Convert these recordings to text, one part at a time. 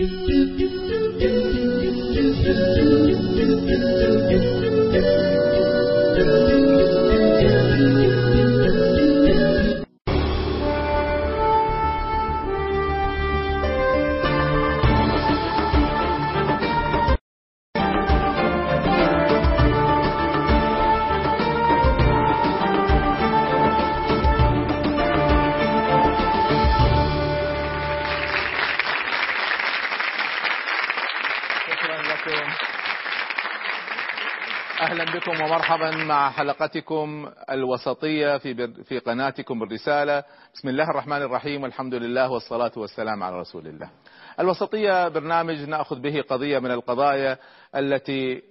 شكرا مع حلقتكم الوسطية في بر... في قناتكم الرساله بسم الله الرحمن الرحيم والحمد لله والصلاة والسلام على رسول الله. الوسطية برنامج نأخذ به قضية من القضايا التي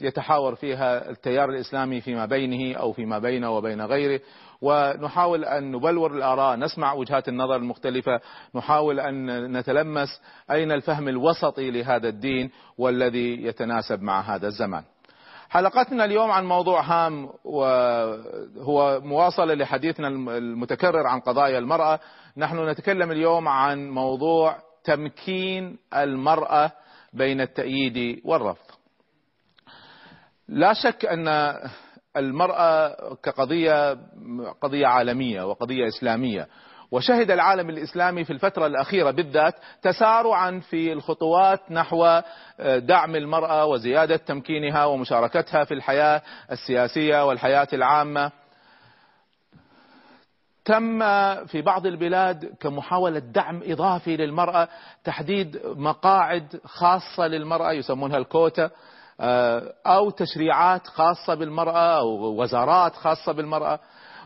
يتحاور فيها التيار الإسلامي فيما بينه أو فيما بينه وبين غيره ونحاول أن نبلور الآراء نسمع وجهات النظر المختلفة نحاول أن نتلمس أين الفهم الوسطي لهذا الدين والذي يتناسب مع هذا الزمان. حلقتنا اليوم عن موضوع هام وهو مواصلة لحديثنا المتكرر عن قضايا المرأة. نحن نتكلم اليوم عن موضوع تمكين المرأة بين التأييد والرفض. لا شك أن المرأة كقضية قضية عالمية وقضية إسلامية. وشهد العالم الإسلامي في الفترة الأخيرة بالذات تسارعا في الخطوات نحو دعم المرأة وزيادة تمكينها ومشاركتها في الحياة السياسية والحياة العامة. تم في بعض البلاد كمحاولة دعم إضافي للمرأة تحديد مقاعد خاصة للمرأة يسمونها الكوتا أو تشريعات خاصة بالمرأة أو وزارات خاصة بالمرأة.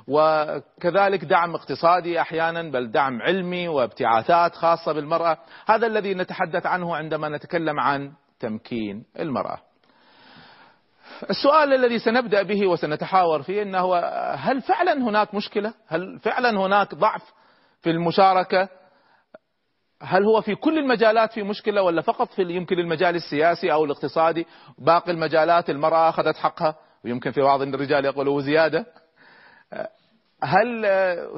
وكذلك دعم اقتصادي أحيانا بل دعم علمي وابتعاثات خاصة بالمرأة، هذا الذي نتحدث عنه عندما نتكلم عن تمكين المرأة. السؤال الذي سنبدأ به وسنتحاور فيه إنه هل فعلا هناك مشكلة؟ هل فعلا هناك ضعف في المشاركة؟ هل هو في كل المجالات في مشكلة ولا فقط في يمكن المجال السياسي أو الاقتصادي؟ باقي المجالات المرأة أخذت حقها ويمكن في بعض الرجال يقولوا زيادة. هل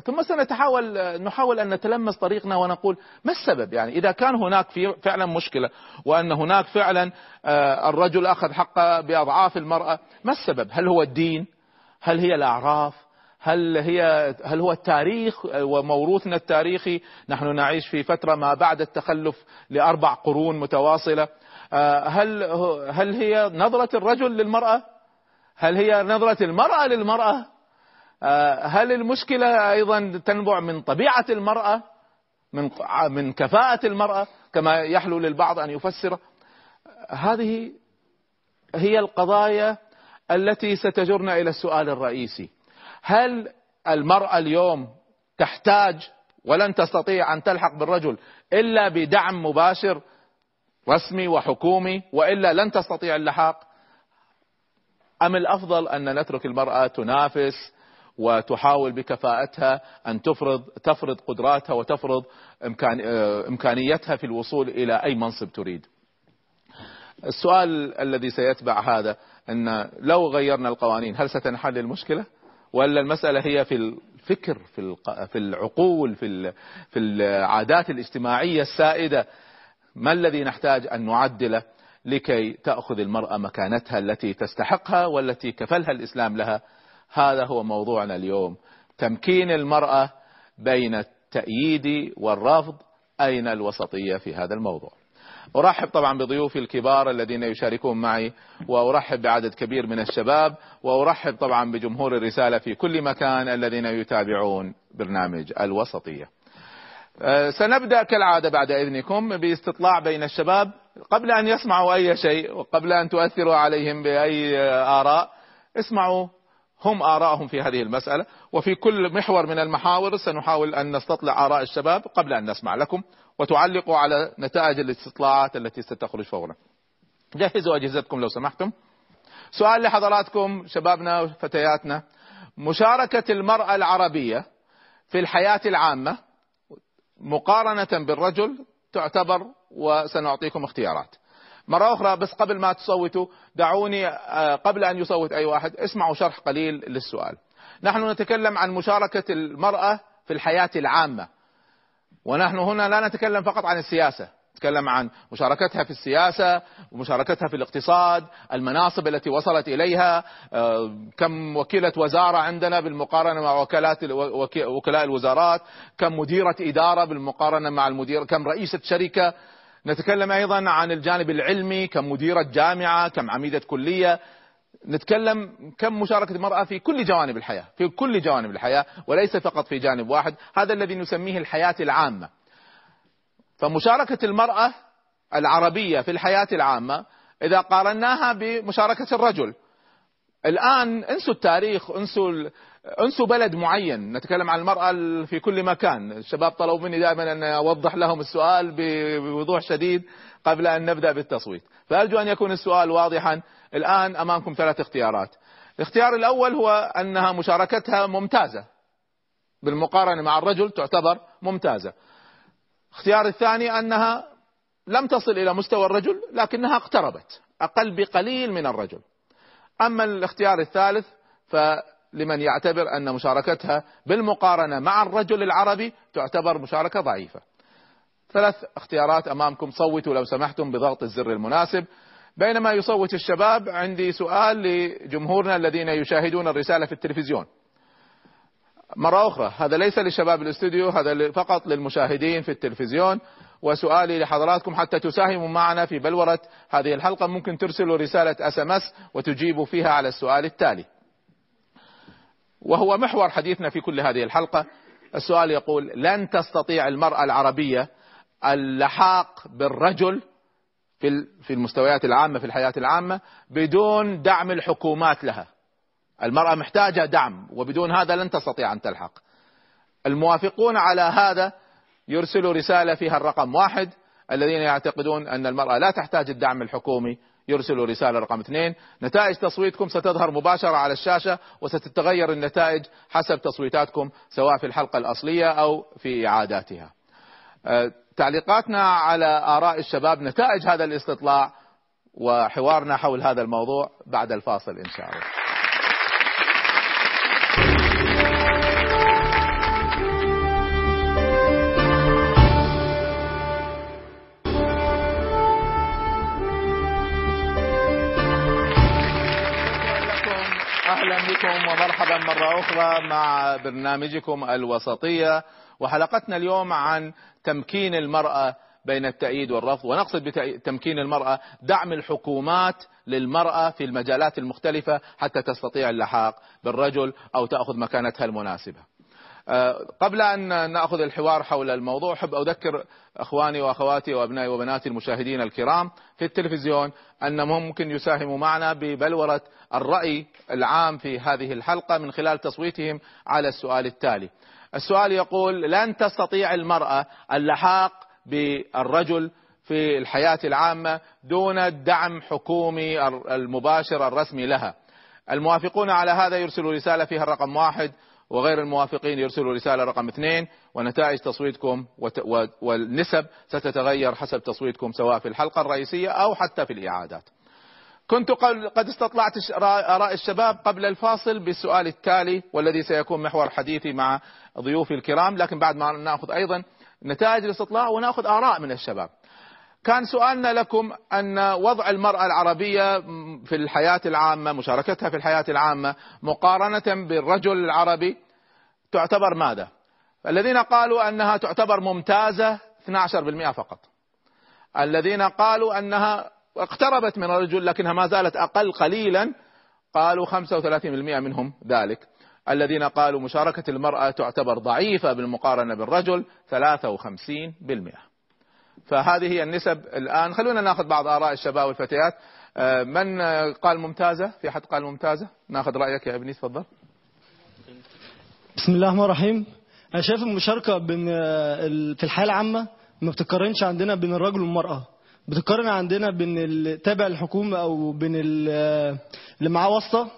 ثم سنتحاول نحاول أن نتلمس طريقنا ونقول ما السبب؟ يعني إذا كان هناك في فعلا مشكلة وأن هناك فعلا الرجل أخذ حقه بأضعاف المرأة ما السبب؟ هل هو الدين؟ هل هي الأعراف؟ هل هي هل هو التاريخ؟ وموروثنا التاريخي نحن نعيش في فترة ما بعد التخلف لأربع قرون متواصلة. هل هل هي نظرة الرجل للمرأة؟ هل هي نظرة المرأة للمرأة؟ هل المشكلة أيضا تنبع من طبيعة المرأة من من كفاءة المرأة كما يحلو للبعض أن يفسر؟ هذه هي القضايا التي ستجرنا إلى السؤال الرئيسي. هل المرأة اليوم تحتاج ولن تستطيع أن تلحق بالرجل إلا بدعم مباشر رسمي وحكومي وإلا لن تستطيع اللحاق؟ أم الأفضل أن نترك المرأة تنافس وتحاول بكفاءتها أن تفرض تفرض قدراتها وتفرض إمكان إمكانيتها في الوصول إلى أي منصب تريد. السؤال الذي سيتبع هذا إن لو غيرنا القوانين هل ستنحل المشكلة؟ ولا المسألة هي في الفكر في في العقول في في العادات الاجتماعية السائدة ما الذي نحتاج أن نعدله لكي تأخذ المرأة مكانتها التي تستحقها والتي كفلها الإسلام لها هذا هو موضوعنا اليوم. تمكين المرأة بين التأييد والرفض أين الوسطية في هذا الموضوع؟ أرحب طبعا بضيوفي الكبار الذين يشاركون معي وأرحب بعدد كبير من الشباب وأرحب طبعا بجمهور الرسالة في كل مكان الذين يتابعون برنامج الوسطية. سنبدأ كالعادة بعد إذنكم باستطلاع بين الشباب. قبل أن يسمعوا أي شيء وقبل أن تؤثروا عليهم بأي آراء اسمعوا هم آراءهم في هذه المسألة وفي كل محور من المحاور سنحاول أن نستطلع آراء الشباب قبل أن نسمع لكم وتعلقوا على نتائج الاستطلاعات التي ستخرج فورا. جهزوا أجهزتكم لو سمحتم. سؤال لحضراتكم شبابنا وفتياتنا. مشاركة المرأة العربية في الحياة العامة مقارنة بالرجل تعتبر وسنعطيكم اختيارات. مرة أخرى بس قبل ما تصوتوا دعوني قبل أن يصوت أي واحد اسمعوا شرح قليل للسؤال. نحن نتكلم عن مشاركة المرأة في الحياة العامة. ونحن هنا لا نتكلم فقط عن السياسة نتكلم عن مشاركتها في السياسة ومشاركتها في الاقتصاد المناصب التي وصلت إليها آه، كم وكيلة وزارة عندنا بالمقارنة مع وكالات وكلاء الوزارات كم مديرة إدارة بالمقارنة مع المدير كم رئيسة شركة. نتكلم أيضا عن الجانب العلمي كم مديرة جامعة كم عميدة كلية. نتكلم كم مشاركة المرأة في كل جوانب الحياة في كل جوانب الحياة وليس فقط في جانب واحد. هذا الذي نسميه الحياة العامة. فمشاركة المرأة العربية في الحياة العامة إذا قارناها بمشاركة الرجل. الآن انسوا التاريخ انسوا انسوا بلد معين. نتكلم عن المرأة في كل مكان. الشباب طلبوا مني دائما أن أوضح لهم السؤال بوضوح شديد قبل أن نبدأ بالتصويت. فأرجو أن يكون السؤال واضحا. الآن أمامكم ثلاث اختيارات. الاختيار الأول هو أنها مشاركتها ممتازة. بالمقارنة مع الرجل تعتبر ممتازة. اختيار الثاني أنها لم تصل إلى مستوى الرجل لكنها اقتربت. أقل بقليل من الرجل. أما الاختيار الثالث فلمن يعتبر أن مشاركتها بالمقارنة مع الرجل العربي تعتبر مشاركة ضعيفة. ثلاث اختيارات أمامكم. صوتوا لو سمحتم بضغط الزر المناسب. بينما يصوت الشباب عندي سؤال لجمهورنا الذين يشاهدون الرسالة في التلفزيون. مرة أخرى هذا ليس لشباب الاستوديو هذا فقط للمشاهدين في التلفزيون. وسؤالي لحضراتكم حتى تساهموا معنا في بلورة هذه الحلقة ممكن ترسلوا رسالة SMS وتجيبوا فيها على السؤال التالي. وهو محور حديثنا في كل هذه الحلقة. السؤال يقول لن تستطيع المرأة العربية اللحاق بالرجل في في المستويات العامة في الحياة العامة بدون دعم الحكومات لها؟ المرأة محتاجة دعم وبدون هذا لن تستطيع أن تلحق. الموافقون على هذا يرسلوا رسالة فيها الرقم واحد الذين يعتقدون أن المرأة لا تحتاج الدعم الحكومي يرسلوا رسالة رقم اثنين. نتائج تصويتكم ستظهر مباشرة على الشاشة وستتغير النتائج حسب تصويتاتكم سواء في الحلقة الأصلية أو في إعاداتها أه، تعليقاتنا على آراء الشباب نتائج هذا الاستطلاع وحوارنا حول هذا الموضوع بعد الفاصل إن شاء الله. بكم ومرحبا مرة أخرى مع برنامجكم الوسطية وحلقتنا اليوم عن تمكين المرأة بين التأييد والرفض. ونقصد بتمكين المرأة دعم الحكومات للمرأة في المجالات المختلفة حتى تستطيع اللحاق بالرجل أو تأخذ مكانتها المناسبة. قبل أن نأخذ الحوار حول الموضوع أحب أذكر أخواني وأخواتي وأبنائي وبناتي المشاهدين الكرام في التلفزيون أنهم ممكن يساهموا معنا ببلورة الرأي العام في هذه الحلقة من خلال تصويتهم على السؤال التالي. السؤال يقول لن تستطيع المرأة اللحاق بالرجل في الحياة العامة دون دعم حكومي المباشر الرسمي لها. الموافقون على هذا يرسلوا رسالة فيها الرقم واحد وغير الموافقين يرسلوا رسالة رقم اثنين ونتائج تصويتكم والنسب ستتغير حسب تصويتكم سواء في الحلقة الرئيسية أو حتى في الإعادات. كنت قد استطلعت آراء الشباب قبل الفاصل بالسؤال التالي والذي سيكون محور حديثي مع ضيوفي الكرام لكن بعد ما ناخذ أيضا نتائج الاستطلاع وناخذ آراء من الشباب. كان سؤالنا لكم أن وضع المرأة العربية في الحياة العامة مشاركتها في الحياة العامة مقارنة بالرجل العربي تعتبر ماذا؟ الذين قالوا أنها تعتبر ممتازة 12% فقط. الذين قالوا أنها اقتربت من الرجل لكنها ما زالت أقل قليلا قالوا 35% منهم ذلك. الذين قالوا مشاركة المرأة تعتبر ضعيفة بالمقارنة بالرجل 53% فهذه هي النسب الآن. خلونا ناخذ بعض آراء الشباب والفتيات. آه، من قال ممتازة؟ في حد قال ممتازة؟ ناخذ رأيك يا أبني تفضل. بسم الله الرحمن الرحيم. أنا شايف المشاركة بين آه، في الحياة العامة ما بتقارنش عندنا بين الرجل والمرأة. بتقارن عندنا بين التابع الحكومة أو بين آه، اللي معاه واسطة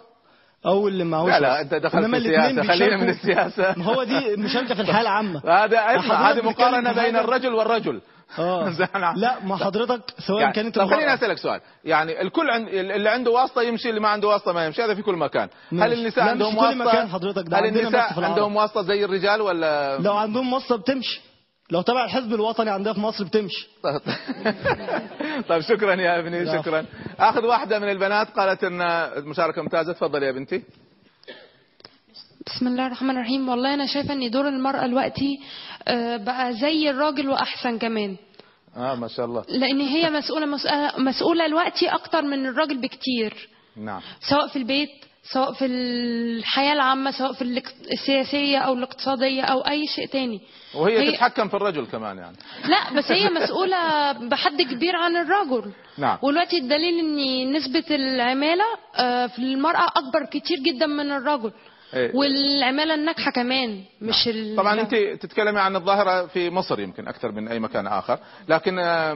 أو اللي معهوش لا لا أنت دخلت في السياسة خلينا من السياسة. ما هو دي المشاركه في الحياة العامه هذا هذه مقارنة بين الرجل والرجل. آه. لا ما حضرتك سواء يعني كانت طب خليني أسألك سؤال. يعني الكل عند اللي عنده واسطة يمشي اللي ما عنده واسطة ما يمشي هذا في كل مكان. مش. هل النساء عندهم واسطة؟ حضرتك ده هل النساء عندهم واسطة زي الرجال ولا؟ لو عندهم واسطة بتمشي. لو تبع الحزب الوطني عندنا في مصر بتمشي. طيب شكرا يا أبني. شكرا. أخذ واحدة من البنات قالت إن المشاركة ممتازة. تفضل يا بنتي. بسم الله الرحمن الرحيم. والله أنا شايفة إن دور المرأة دلوقتي آه، بقى زي الراجل وأحسن كمان. آه ما شاء الله. لأن هي مسؤولة مسؤولة, دلوقتي أكتر من الراجل بكتير. نعم. سواء في البيت سواء في الحياة العامة سواء في الاق- السياسية أو الاقتصادية أو أي شيء تاني. وهي هي- تتحكم في الرجل كمان يعني. لا بس هي مسؤولة بحد كبير عن الرجل. نعم. ودلوقتي الدليل إن نسبة العمالة آه، في المرأة أكبر كتير جدا من الرجل. إيه. والعمالة الناجحة كمان مش ال... طبعا أنت تتكلمي عن الظاهرة في مصر يمكن أكثر من أي مكان آخر. لكن آه،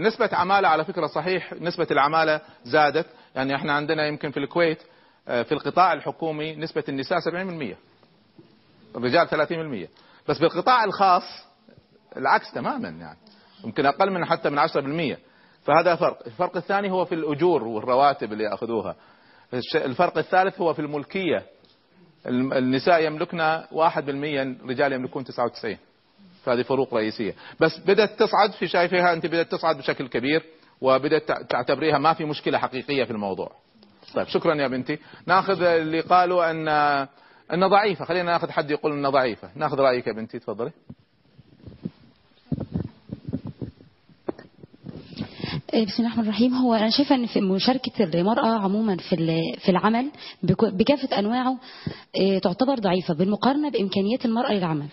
نسبة عمالة على فكرة صحيح نسبة العمالة زادت. يعني إحنا عندنا يمكن في الكويت في القطاع الحكومي نسبة النساء 70% الرجال 30% بس بالقطاع الخاص العكس تماما يعني. يمكن أقل من حتى من 10% فهذا فرق. الفرق الثاني هو في الأجور والرواتب اللي يأخذوها. الفرق الثالث هو في الملكية. الم- النساء يملكن 1% الرجال يملكون 99 فهذه فروق رئيسية. بس بدأت تصعد في شايفها أنت بدأت تصعد بشكل كبير وبدأت تع- تعتبريها ما في مشكلة حقيقية في الموضوع. طيب شكرا يا بنتي. ناخذ اللي قالوا أن أن ضعيفة خلينا ناخذ حد يقول أنها ضعيفة. ناخذ رأيك يا بنتي تفضلي. آه، بسم الله الرحمن الرحيم. هو أنا شايفة إن في مشاركة المرأة عموما في في العمل بك- بكافة أنواعه آه، تعتبر ضعيفة بالمقارنة بإمكانيات المرأة للعمل.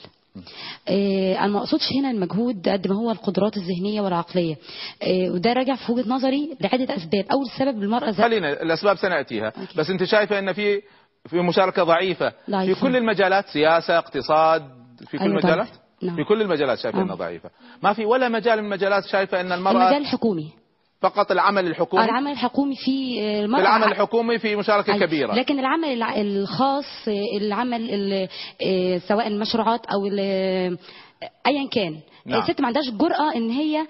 أنا ما أقصدش هنا المجهود قد ما هو القدرات الذهنية والعقلية آه، وده راجع في وجهة نظري لعدة أسباب أول سبب المرأة ذات خلينا الأسباب سنأتيها بس أنت شايفة أن في في مشاركة ضعيفة في. كل المجالات سياسة اقتصاد في كل. المجالات نعم. في كل المجالات شايفة أنها آه. ضعيفة ما في ولا مجال من المجالات شايفة أن المرأة المجال الحكومي فقط العمل الحكومي؟ العمل الحكومي في آه، في المرأة. العمل الحكومي في مشاركة أيوة. كبيرة. لكن العمل الع- الخاص العمل ال- آه، سواء المشروعات أو ال- آه، ايا كان. نعم. الست ما عندهاش جرأة إن هي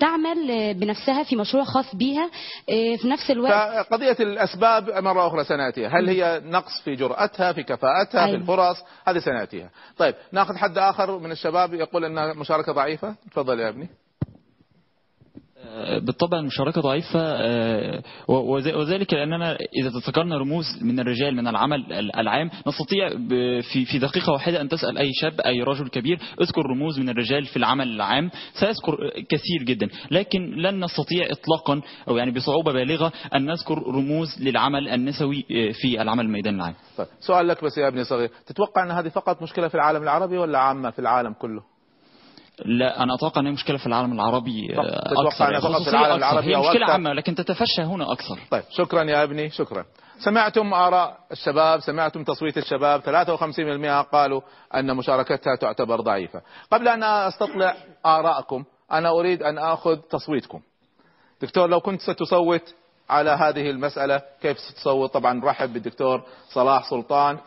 تعمل بنفسها في مشروع خاص بيها في نفس الوقت. فقضية الأسباب مرة أخرى سنأتيها. هل هي نقص في جرأتها في كفاءتها في أيوة. الفرص؟ هذه سنأتيها. طيب ناخذ حد آخر من الشباب يقول أن مشاركة ضعيفة. تفضل يا ابني. بالطبع المشاركة ضعيفة آه، وذ- وذلك لأننا إذا ذكرنا رموز من الرجال من العمل ال- العام نستطيع في في دقيقة واحدة أن تسأل أي شاب أي رجل كبير اذكر رموز من الرجال في العمل العام سيذكر كثير جدا لكن لن نستطيع إطلاقا أو يعني بصعوبة بالغة أن نذكر رموز للعمل النسوي آه، في العمل الميداني العام. طيب سؤال لك بس يا ابني صغير تتوقع أن هذه فقط مشكلة في العالم العربي ولا عامة في العالم كله؟ لا أنا أتوقع أنها مشكلة في العالم العربي آه، أنها فقط في العالم. العربي هي أكثر؟ عامة لكن تتفشى هنا أكثر. طيب شكرا يا ابني شكرا. سمعتم آراء الشباب سمعتم تصويت الشباب 53% قالوا أن مشاركتها تعتبر ضعيفة. قبل أن أستطلع آراءكم أنا أريد أن أخذ تصويتكم. دكتور لو كنت ستصوت على هذه المسألة كيف ستصوت؟ طبعا نرحب بالدكتور صلاح سلطان.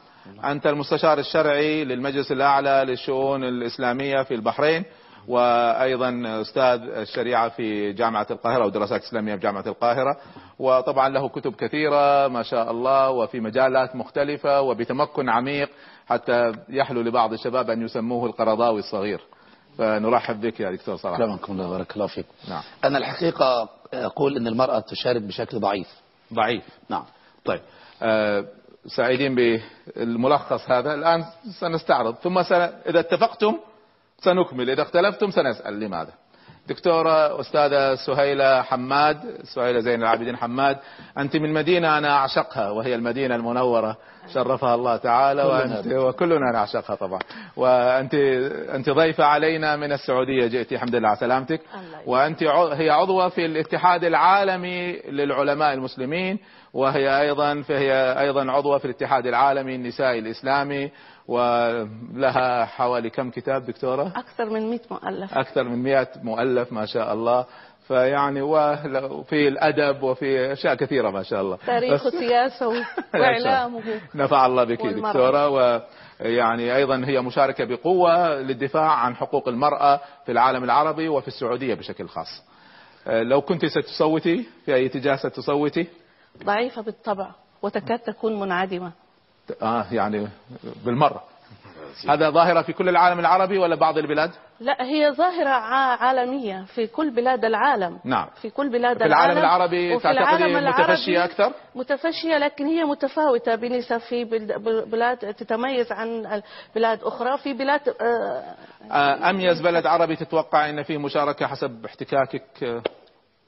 أنت المستشار الشرعي للمجلس الأعلى للشؤون الإسلامية في البحرين. وأيضا أستاذ الشريعة في جامعة القاهرة ودراسات إسلامية في جامعة القاهرة. وطبعا له كتب كثيرة ما شاء الله وفي مجالات مختلفة وبتمكن عميق حتى يحلو لبعض الشباب أن يسموه القرضاوي الصغير. فنرحب بك يا دكتور صلاح. أكرمكم الله بارك الله فيكم نعم. أنا الحقيقة أقول أن المرأة تشارك بشكل ضعيف. ضعيف. نعم. طيب. آه سعيدين بالملخص هذا. الآن سنستعرض. ثم سن... إذا اتفقتم سنكمل. إذا اختلفتم سنسأل لماذا؟ دكتورة أستاذة سهيلة حماد سهيلة زين العابدين حماد أنت من مدينة أنا أعشقها وهي المدينة المنورة. شرفها الله تعالى وأنت وكلنا نعشقها طبعا. وأنت أنت ضيفة علينا من السعودية جئتي الحمد لله على سلامتك. وأنت هي عضوة في الاتحاد العالمي للعلماء المسلمين وهي أيضا فهي أيضا عضوة في الاتحاد العالمي النسائي الإسلامي. ولها حوالي كم كتاب دكتورة؟ أكثر من 100 مؤلف. أكثر من 100 مؤلف ما شاء الله. فيعني وفي الأدب وفي أشياء كثيرة ما شاء الله. تاريخ بس- وسياسة و- وإعلام وهو نفع الله بك والمرأة. دكتورة. ويعني أيضا هي مشاركة بقوة للدفاع عن حقوق المرأة في العالم العربي وفي السعودية بشكل خاص. آه، لو كنت ستصوتي في أي اتجاه ستصوتي؟ ضعيفة بالطبع وتكاد تكون منعدمة. آه يعني بالمرة. هذا ظاهرة في كل العالم العربي ولا بعض البلاد؟ لا هي ظاهرة عالمية في كل بلاد العالم. نعم. في كل بلاد في العالم العالم. العربي العربي متفشية أكثر؟ متفشية لكن هي متفاوتة. بنسب في بلد- بلاد تتميز عن بلاد أخرى. في بلاد آه، آه، أميز بلد عربي تتوقع أن فيه مشاركة حسب احتكاكك؟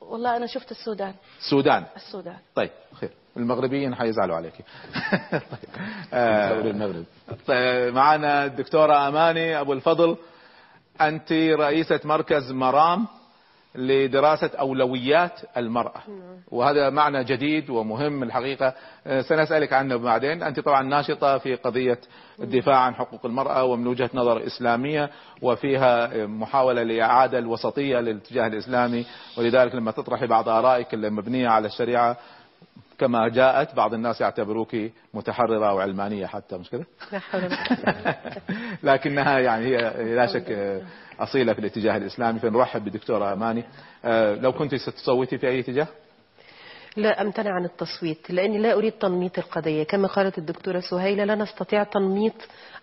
والله أنا شفت السودان. السودان. السودان. طيب خير. المغربيين حيزعلوا عليك. طيب. آه، دوري المغرب. طيب، معنا الدكتورة أماني أبو الفضل. أنت رئيسة مركز مرام. لدراسة أولويات المرأة. وهذا معنى جديد ومهم الحقيقة. آه، سنسألك عنه بعدين. أنت طبعا ناشطة في قضية الدفاع عن حقوق المرأة ومن وجهة نظر إسلامية وفيها محاولة لإعادة الوسطية للاتجاه الإسلامي. ولذلك لما تطرحي بعض آرائك المبنية على الشريعة كما جاءت بعض الناس يعتبروك متحررة أو علمانية حتى مش كده؟ لا حول ولا قوة. لكنها يعني هي لا شك أصيلة في الاتجاه الإسلامي. فنرحب بدكتورة أماني. آه، لو كنت ستصوتي في أي اتجاه؟ لا أمتنع عن التصويت لأني لا أريد تنميط القضية. كما قالت الدكتورة سهيلة لا نستطيع تنميط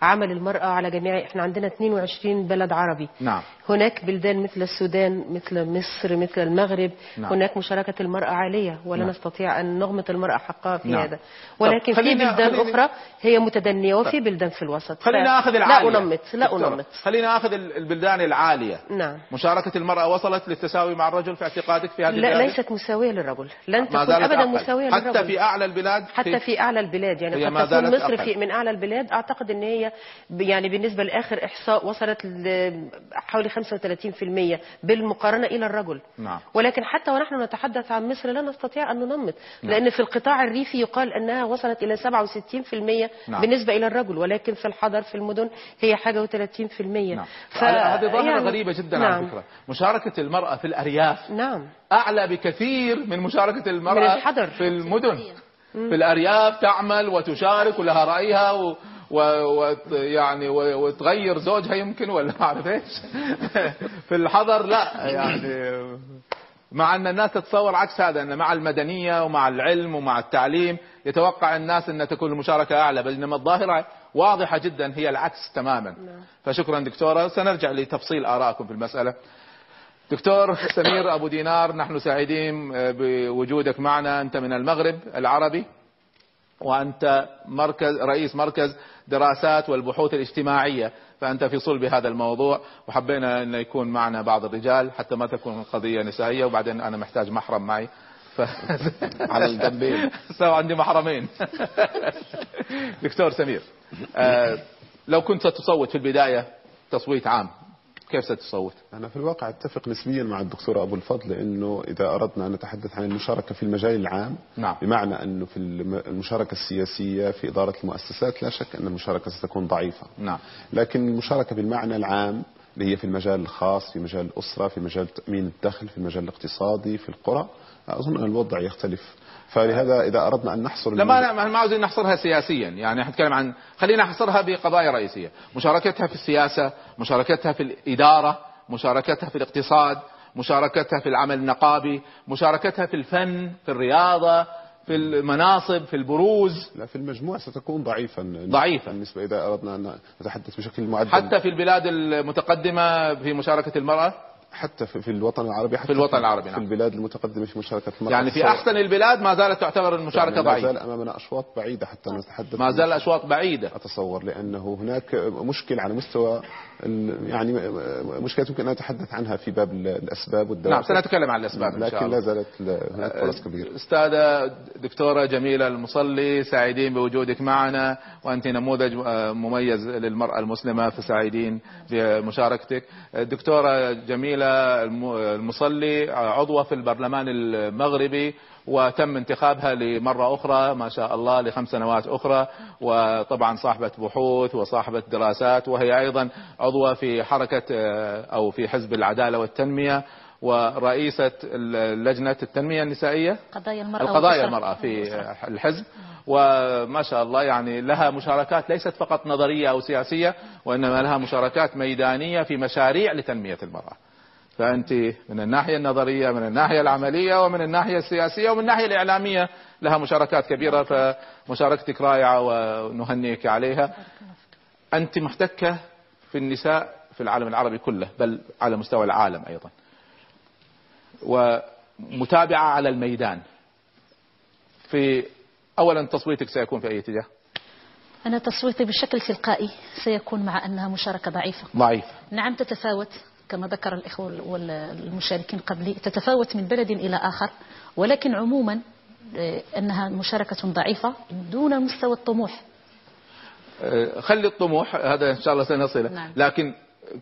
عمل المرأة على جميع إحنا عندنا 22 بلد عربي نعم هناك بلدان مثل السودان مثل مصر مثل المغرب نعم. هناك مشاركة المرأة عالية ولا نعم. نستطيع أن نغمط المرأة حقها في نعم. هذا ولكن في بلدان خلينا- أخرى هي متدنية وفي بلدان في الوسط خلينا اخذ العالية لا أنمط لا أنمط خلينا ال- البلدان العالية نعم مشاركة المرأة وصلت للتساوي مع الرجل في اعتقادك في هذه لا البلاد؟ ليست مساوية للرجل لن تكون أبدا أقل. مساوية حتى للرجل في أعلى البلاد حتى في أعلى البلاد يعني قد تكون مصر أقل. في من أعلى البلاد أعتقد إن هي يعني بالنسبة لاخر إحصاء وصلت ل- حوالي 35% بالمقارنة إلى الرجل نعم. ولكن حتى ونحن نتحدث عن مصر لا نستطيع أن ننمط لأن في القطاع الريفي يقال أنها وصلت إلى 67% نعم. بالنسبة إلى الرجل ولكن في الحضر في المدن هي حاجة و30% نعم. هذه ظاهرة يعني- غريبة جدا نعم. على فكرة مشاركة المرأة في الأرياف نعم أعلى بكثير من مشاركة المرأة من الحضر. في المدن في الأرياف تعمل وتشارك ولها رأيها و... و... و... يعني و... وتغير زوجها يمكن ولا ما أعرف إيش. في الحضر لا يعني مع أن الناس تتصور عكس هذا أن مع المدنية ومع العلم ومع التعليم يتوقع الناس أن تكون المشاركة أعلى بينما الظاهرة واضحة جدا هي العكس تماما. فشكرا دكتورة. سنرجع لتفصيل آرائكم في المسألة. دكتور سمير أبو دينار نحن سعيدين بوجودك معنا. أنت من المغرب العربي وأنت مركز رئيس مركز دراسات والبحوث الاجتماعية فأنت في صلب هذا الموضوع وحبينا أن يكون معنا بعض الرجال حتى ما تكون قضية نسائية وبعدين أنا محتاج محرم معي ف... على الجنبين. سوى عندي محرمين دكتور سمير آه لو كنت ستصوت في البداية تصويت عام كيف ستصوت؟ أنا في الواقع أتفق نسبيا مع الدكتور أبو الفضل لأنه إذا أردنا أن نتحدث عن المشاركة في المجال العام نعم. بمعنى أنه في الم- المشاركة السياسية في إدارة المؤسسات لا شك أن المشاركة ستكون ضعيفة نعم لكن المشاركة بالمعنى العام اللي هي في المجال الخاص في مجال الأسرة في مجال تأمين الدخل في المجال الاقتصادي في القرى أظن أن الوضع يختلف فلهذا إذا أردنا أن نحصر لا ما ما عاوزين نحصرها سياسيا. يعني نتكلم عن خلينا نحصرها بقضايا رئيسية. مشاركتها في السياسة مشاركتها في الإدارة مشاركتها في الاقتصاد مشاركتها في العمل النقابي مشاركتها في الفن في الرياضة في المناصب في البروز. لا في المجموع ستكون ضعيفة ضعيفة. بالنسبة إذا أردنا أن نتحدث بشكل معدل. حتى في البلاد المتقدمة في مشاركة المرأة. حتى في, في الوطن العربي حتى في الوطن العربي، في نعم. البلاد المتقدمة في مشاركة المرأة يعني في أحسن البلاد ما زالت تعتبر المشاركة يعني ما زال ضعيفه أمامنا أشواط بعيدة حتى نتحدث ما زال أشواط بعيدة. أتصور لأنه هناك مشكل على مستوى يعني مشكلة يمكن أن نتحدث عنها في باب الأسباب والدوافع نعم سنتكلم عن الأسباب إن شاء لكن الله. لا زالت هناك فرص كبيرة. أستاذة دكتورة جميلة المصلي سعيدين بوجودك معنا وأنت نموذج آه، مميز للمرأة المسلمة فسعيدين بمشاركتك. الدكتورة جميلة الم- المصلي عضوة في البرلمان المغربي وتم انتخابها لمرة أخرى ما شاء الله لخمس سنوات أخرى. وطبعا صاحبة بحوث وصاحبة دراسات وهي أيضا عضوة في حركة آه، أو في حزب العدالة والتنمية ورئيسة لجنة التنمية النسائية. قضايا المرأة القضايا. المرأة في الحزب. وما شاء الله يعني لها مشاركات ليست فقط نظرية أو سياسية وإنما لها مشاركات ميدانية في مشاريع لتنمية المرأة. فأنت من الناحية النظرية من الناحية العملية ومن الناحية السياسية ومن الناحية الإعلامية لها مشاركات كبيرة فمشاركتك رائعة ونهنئك عليها. أنت محتكة في النساء في العالم العربي كله بل على مستوى العالم أيضا. ومتابعة على الميدان. في أولا تصويتك سيكون في أي اتجاه؟ أنا تصويتي بشكل تلقائي سيكون مع أنها مشاركة ضعيفة. ضعيف نعم تتفاوت. كما ذكر الإخوة والمشاركين قبلي تتفاوت من بلد إلى آخر ولكن عموما آه، أنها مشاركة ضعيفة دون مستوى الطموح. آه، خلي الطموح هذا إن شاء الله سنصله. نعم. لكن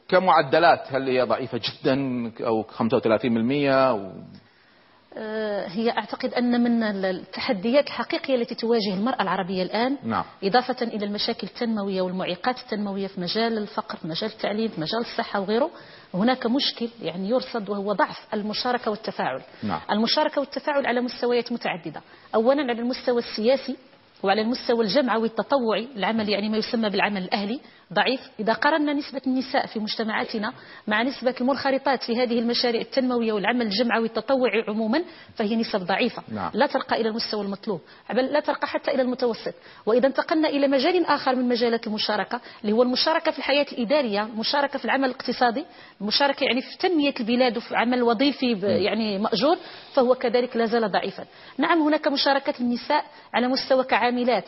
كمعدلات هل هي ضعيفة جدا أو 35% أو هي أعتقد أن من التحديات الحقيقية التي تواجه المرأة العربية الآن نعم. إضافة إلى المشاكل التنموية والمعيقات التنموية في مجال الفقر في مجال التعليم في مجال الصحة وغيره هناك مشكل يعني يرصد وهو ضعف المشاركة والتفاعل نعم. المشاركة والتفاعل على مستويات متعددة أولا على المستوى السياسي وعلى المستوى الجمعوي التطوعي العمل يعني ما يسمى بالعمل الأهلي ضعيف. إذا قارنا نسبة النساء في مجتمعاتنا مع نسبة المنخرطات في هذه المشاريع التنموية والعمل الجمعوي التطوعي عموما فهي نسب ضعيفة. نعم. لا ترقى إلى المستوى المطلوب. بل لا ترقى حتى إلى المتوسط. وإذا انتقلنا إلى مجال آخر من مجالات المشاركة اللي هو المشاركة في الحياة الإدارية المشاركة في العمل الاقتصادي المشاركة يعني في تنمية البلاد وفي عمل وظيفي يعني مأجور. فهو كذلك لا زال ضعيفا نعم هناك مشاركة النساء على مستوى كعاملات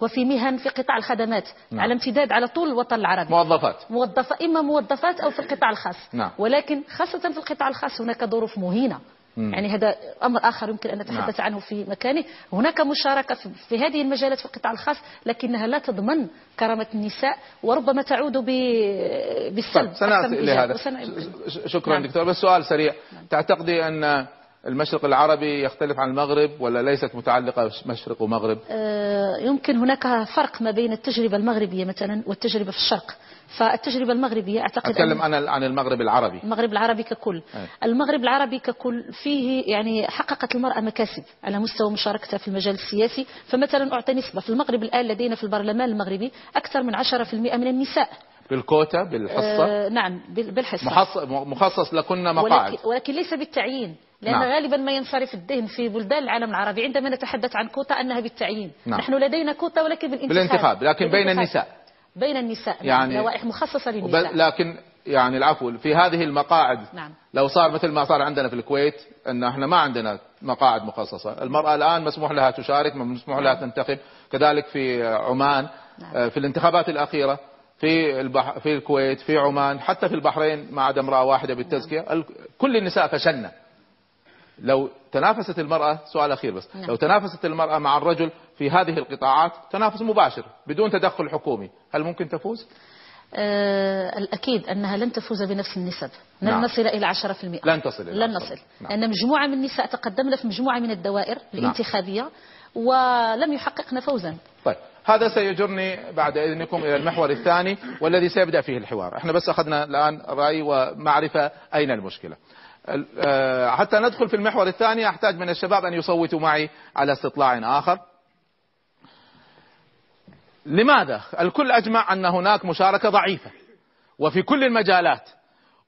وفي مهن في قطاع الخدمات نعم. على امتداد على طول الوطن العربي موظفات موظفة إما موظفات أو في القطاع الخاص نعم. ولكن خاصة في القطاع الخاص هناك ظروف مهينة مم. يعني هذا أمر آخر يمكن أن نتحدث نعم. عنه في مكانه هناك مشاركة في- هذه المجالات في القطاع الخاص لكنها لا تضمن كرامة النساء وربما تعود ب- بالسلب طيب سنأتي أكثر من إلى الإيجاب. هذا وسن- ش- ش- شكرا نعم. دكتور بس سؤال سريع تعتقدي أن المشرق العربي يختلف عن المغرب ولا ليست متعلقة مشرق ومغرب؟ آه، يمكن هناك فرق ما بين التجربة المغربية مثلا والتجربة في الشرق. فالتجربة المغربية أعتقد أتكلم أن- عن عن المغرب العربي. المغرب العربي ككل. أي. المغرب العربي ككل فيه يعني حققت المرأة مكاسب على مستوى مشاركتها في المجال السياسي. فمثلا أعطي نسبة. في المغرب الآن لدينا في البرلمان المغربي أكثر من 10% من النساء. بالكوتا بالحصة؟ آه نعم بال- بالحصة. مخصص لكن مقاعد. ولكن, ولكن ليس بالتعيين. لأن نعم. نعم. غالبا ما ينصرف الذهن في بلدان العالم العربي عندما نتحدث عن كوتا أنها بالتعيين نعم. نحن لدينا كوتا ولكن بالانتخاب بالانتخاب لكن بين بالانتخاب. النساء بين النساء يعني- يعني لوائح مخصصة للنساء لكن يعني العفو في هذه المقاعد نعم. لو صار مثل ما صار عندنا في الكويت إن إحنا ما عندنا مقاعد مخصصة، المرأة الآن مسموح لها تشارك مسموح لها تنتخب، كذلك في عمان آه، في الانتخابات الأخيرة في البح... في الكويت في عمان حتى في البحرين ما عدا امرأة واحدة بالتزكية ال- كل النساء فشلنا لو تنافست المرأة سؤال أخير بس نعم. لو تنافست المرأة مع الرجل في هذه القطاعات تنافس مباشر بدون تدخل حكومي هل ممكن تفوز؟ آه الأكيد أنها لن تفوز بنفس النسب لن نعم. نصل إلى 10% لن تصل إلى لن 10%. نصل نعم. لأن مجموعة من النساء تقدمن في مجموعة من الدوائر الانتخابية ولم يحققن فوزا طيب هذا سيجرني بعد إذنكم إلى المحور الثاني والذي سيبدأ فيه الحوار إحنا بس أخذنا الآن رأي ومعرفة أين المشكلة ال- حتى ندخل في المحور الثاني أحتاج من الشباب أن يصوتوا معي على استطلاع آخر لماذا الكل أجمع أن هناك مشاركة ضعيفة وفي كل المجالات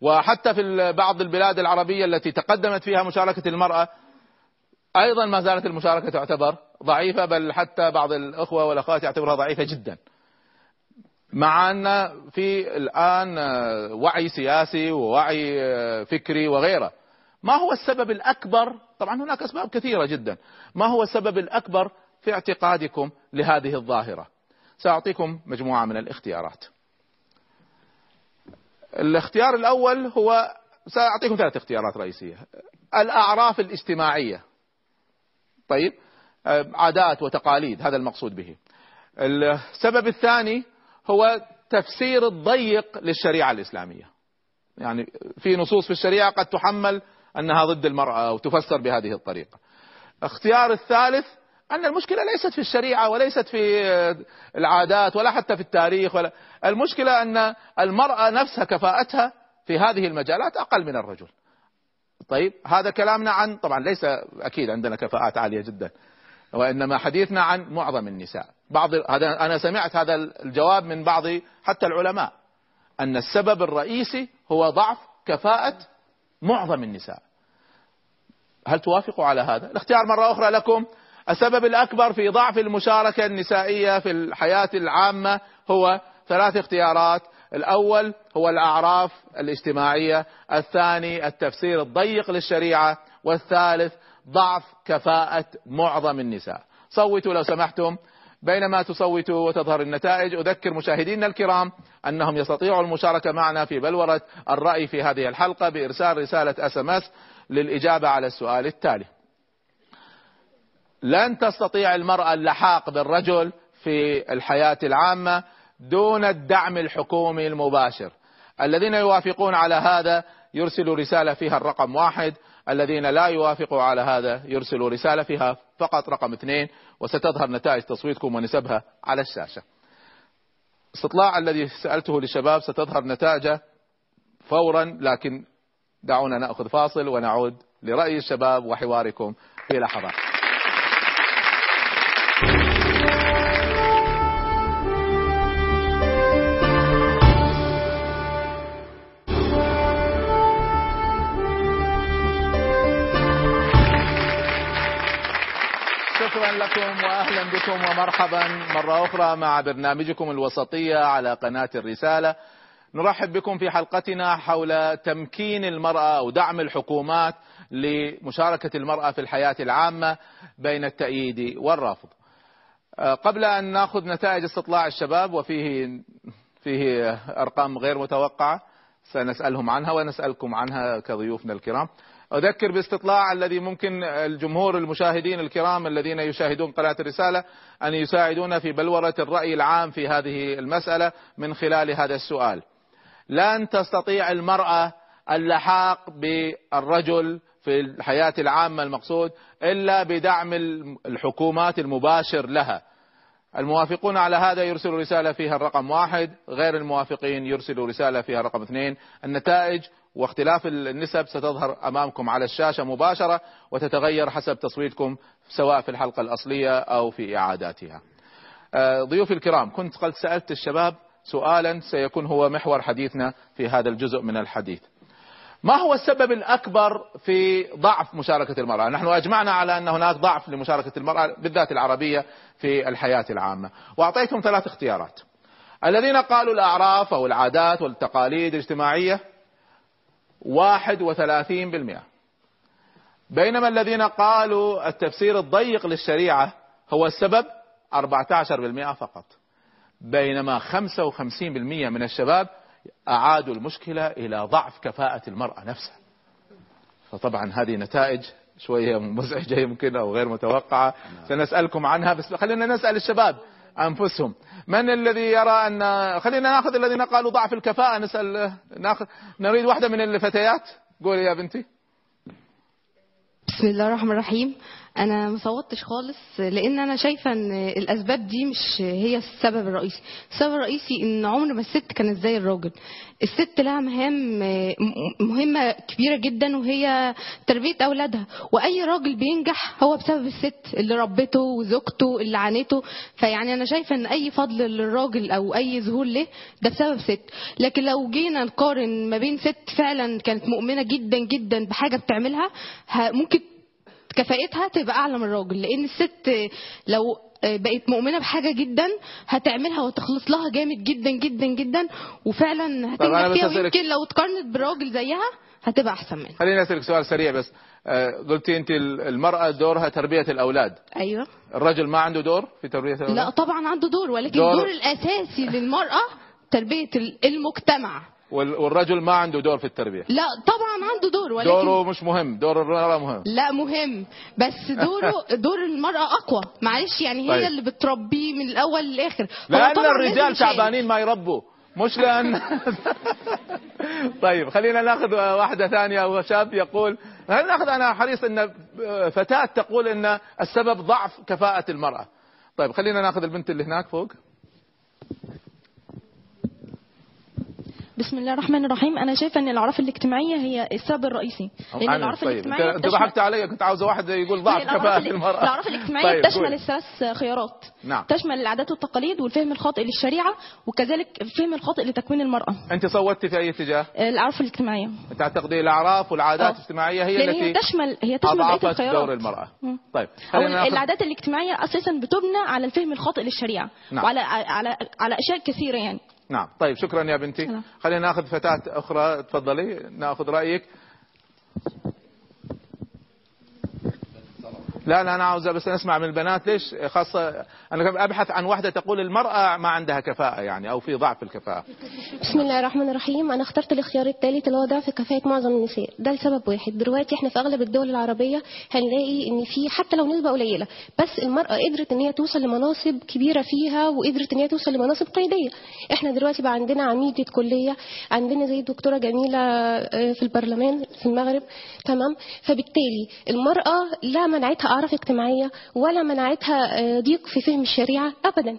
وحتى في بعض البلاد العربية التي تقدمت فيها مشاركة المرأة أيضا ما زالت المشاركة تعتبر ضعيفة بل حتى بعض الأخوة والأخوات يعتبرها ضعيفة جدا. مع ان في الآن آه، وعي سياسي ووعي فكري وغيره. ما هو السبب الأكبر؟ طبعا هناك أسباب كثيرة جدا. ما هو السبب الأكبر في اعتقادكم لهذه الظاهرة؟ سأعطيكم مجموعة من الاختيارات. الاختيار الأول هو سأعطيكم ثلاث اختيارات رئيسية. الأعراف الاجتماعية طيب عادات وتقاليد هذا المقصود به السبب الثاني هو تفسير الضيق للشريعة الإسلامية. يعني في نصوص في الشريعة قد تحمل أنها ضد المرأة أو تفسر بهذه الطريقة. اختيار الثالث أن المشكلة ليست في الشريعة وليست في العادات ولا حتى في التاريخ ولا المشكلة أن المرأة نفسها كفاءتها في هذه المجالات أقل من الرجل. طيب هذا كلامنا عن طبعا ليس أكيد عندنا كفاءات عالية جدا وإنما حديثنا عن معظم النساء. بعض هذا أنا سمعت هذا الجواب من بعض حتى العلماء أن السبب الرئيسي هو ضعف كفاءة معظم النساء. هل توافقوا على هذا؟ الاختيار مرة أخرى لكم. السبب الأكبر في ضعف المشاركة النسائية في الحياة العامة هو ثلاث اختيارات. الأول هو الأعراف الاجتماعية الثاني التفسير الضيق للشريعة والثالث ضعف كفاءة معظم النساء. صوتوا لو سمحتم. بينما تصوتوا وتظهر النتائج. أذكر مشاهدينا الكرام أنهم يستطيعوا المشاركة معنا في بلورة الرأي في هذه الحلقة بإرسال رسالة SMS للإجابة على السؤال التالي. لن تستطيع المرأة اللحاق بالرجل في الحياة العامة دون الدعم الحكومي المباشر. الذين يوافقون على هذا يرسلوا رسالة فيها الرقم واحد. الذين لا يوافقوا على هذا يرسلوا رسالة فيها فقط رقم اثنين وستظهر نتائج تصويتكم ونسبها على الشاشة. استطلاع الذي سألته للشباب ستظهر نتائجه فورا لكن دعونا نأخذ فاصل ونعود لرأي الشباب وحواركم في لحظات. لكم واهلا بكم ومرحبا مرة أخرى مع برنامجكم الوسطية على قناة الرسالة. نرحب بكم في حلقتنا حول تمكين المرأة أو دعم الحكومات لمشاركة المرأة في الحياة العامة بين التأييد والرفض. أه، قبل أن نأخذ نتائج استطلاع الشباب وفيه فيه أرقام غير متوقعة سنسألهم عنها ونسألكم عنها كضيوفنا الكرام. أذكر باستطلاع الذي ممكن الجمهور المشاهدين الكرام الذين يشاهدون قناة الرسالة أن يساعدونا في بلورة الرأي العام في هذه المسألة من خلال هذا السؤال. لن تستطيع المرأة اللحاق بالرجل في الحياة العامة المقصود إلا بدعم الحكومات المباشر لها. الموافقون على هذا يرسلوا رسالة فيها الرقم واحد غير الموافقين يرسلوا رسالة فيها الرقم اثنين. النتائج واختلاف النسب ستظهر أمامكم على الشاشة مباشرة وتتغير حسب تصويتكم سواء في الحلقة الأصلية أو في إعاداتها. آه، ضيوفي الكرام كنت قد سألت الشباب سؤالا سيكون هو محور حديثنا في هذا الجزء من الحديث. ما هو السبب الأكبر في ضعف مشاركة المرأة؟ نحن أجمعنا على أن هناك ضعف لمشاركة المرأة بالذات العربية في الحياة العامة. وأعطيتهم ثلاث اختيارات. الذين قالوا الأعراف أو العادات والتقاليد الاجتماعية واحد وثلاثين بالمئة. بينما الذين قالوا التفسير الضيق للشريعة هو السبب 14% فقط. بينما 55% من الشباب أعادوا المشكلة إلى ضعف كفاءة المرأة نفسها. فطبعا هذه نتائج شوية مزعجة يمكن أو غير متوقعة. سنسألكم عنها بس خلينا نسأل الشباب. أنفسهم. من الذي يرى أن خلينا ناخذ الذين قالوا ضعف الكفاءة نسأل ناخذ نريد واحدة من الفتيات. قولي يا بنتي. بسم الله الرحمن الرحيم. أنا ما صوتش خالص لأن أنا شايفة إن الأسباب دي مش هي السبب الرئيسي. السبب الرئيسي إن عمر ما الست كانت زي الراجل. الست لها مهام مهمة كبيرة جدا وهي تربية أولادها. وأي راجل بينجح هو بسبب الست اللي ربته وزوجته اللي عانته. فيعني أنا شايفة إن أي فضل للراجل أو أي ظهور له ده بسبب ست. لكن لو جينا نقارن ما بين ست فعلا كانت مؤمنة جدا جدا بحاجة بتعملها ممكن كفاءتها تبقى أعلى من الراجل لأن الست لو بقت مؤمنة بحاجة جدا هتعملها وتخلص لها جامد جدا جدا جدا وفعلا هتنجح فيها ويمكن لو اتقارنت بالراجل زيها هتبقى أحسن منها خليني أسألك سؤال سريع بس. آه، قلتي أنت المرأة دورها تربية الأولاد. أيوه. الرجل ما عنده دور في تربية الأولاد؟ لا طبعا عنده دور ولكن دور- الدور الأساسي للمرأة تربية المجتمع. والرجل ما عنده دور في التربية. لا طبعا عنده دور ولكن دوره مش مهم. دور المرأة مهم. لا مهم. بس دوره دور المرأة أقوى. معلش يعني هي طيب. اللي بتربيه من هو لأن طبعاً الرجال. تعبانين ما يربوا. مش لأن طيب خلينا ناخذ واحدة ثانية. وشاب يقول خلينا ناخذ أنا حريص أن فتاة تقول أن السبب ضعف كفاءة المرأة؟ طيب خلينا ناخذ البنت اللي هناك فوق. بسم الله الرحمن الرحيم. أنا شايفة إن الأعراف الاجتماعية هي السبب الرئيسي. لأن الأعراف طيب. الاجتماعية أنت ضحكت علي كنت عاوزة واحد يقول ضعف هي الأعراف كفاءة ال- المرأة. الأعراف الاجتماعية طيب قولي. الثلاث خيارات. نعم. تشمل العادات والتقاليد والفهم الخاطئ للشريعة وكذلك الفهم الخاطئ لتكوين المرأة. أنت صوتي في أي اتجاه؟ الأعراف الاجتماعية. تعتقدي الأعراف والعادات الاجتماعية هي لأن التي هي تشمل هي تشمل أضعفت دور المرأة. مم. طيب أو العادات الاجتماعية أساسا بتبنى على الفهم الخاطئ للشريعة نعم. وعلى على على أشياء كثيرة يعني. نعم. طيب شكرا يا بنتي. خلينا ناخذ فتاة أخرى. تفضلي ناخذ رأيك. لا لا أنا عاوز بس نسمع من البنات ليش خاصة أنا كنت أبحث عن واحدة تقول المرأة ما عندها كفاءة يعني أو في ضعف في الكفاءة. بسم الله الرحمن الرحيم. أنا اخترت الاختيار الثالث اللي هو ضعف كفاءة معظم النساء. ده لسبب واحد. دلوقتي إحنا في أغلب الدول العربية هنلاقي إن في حتى لو نسبة قليلة بس المرأة قدرت إن هي توصل لمناصب كبيرة فيها وقدرت إن هي توصل لمناصب قياديه إحنا دلوقتي بقى عندنا عميده كليه عندنا زي الدكتورة جميلة آه، في البرلمان في المغرب. تمام؟ فبالتالي المرأة لا منعتها أعراف اجتماعية ولا منعتها آه، ضيق في فهم الشريعة ابدا.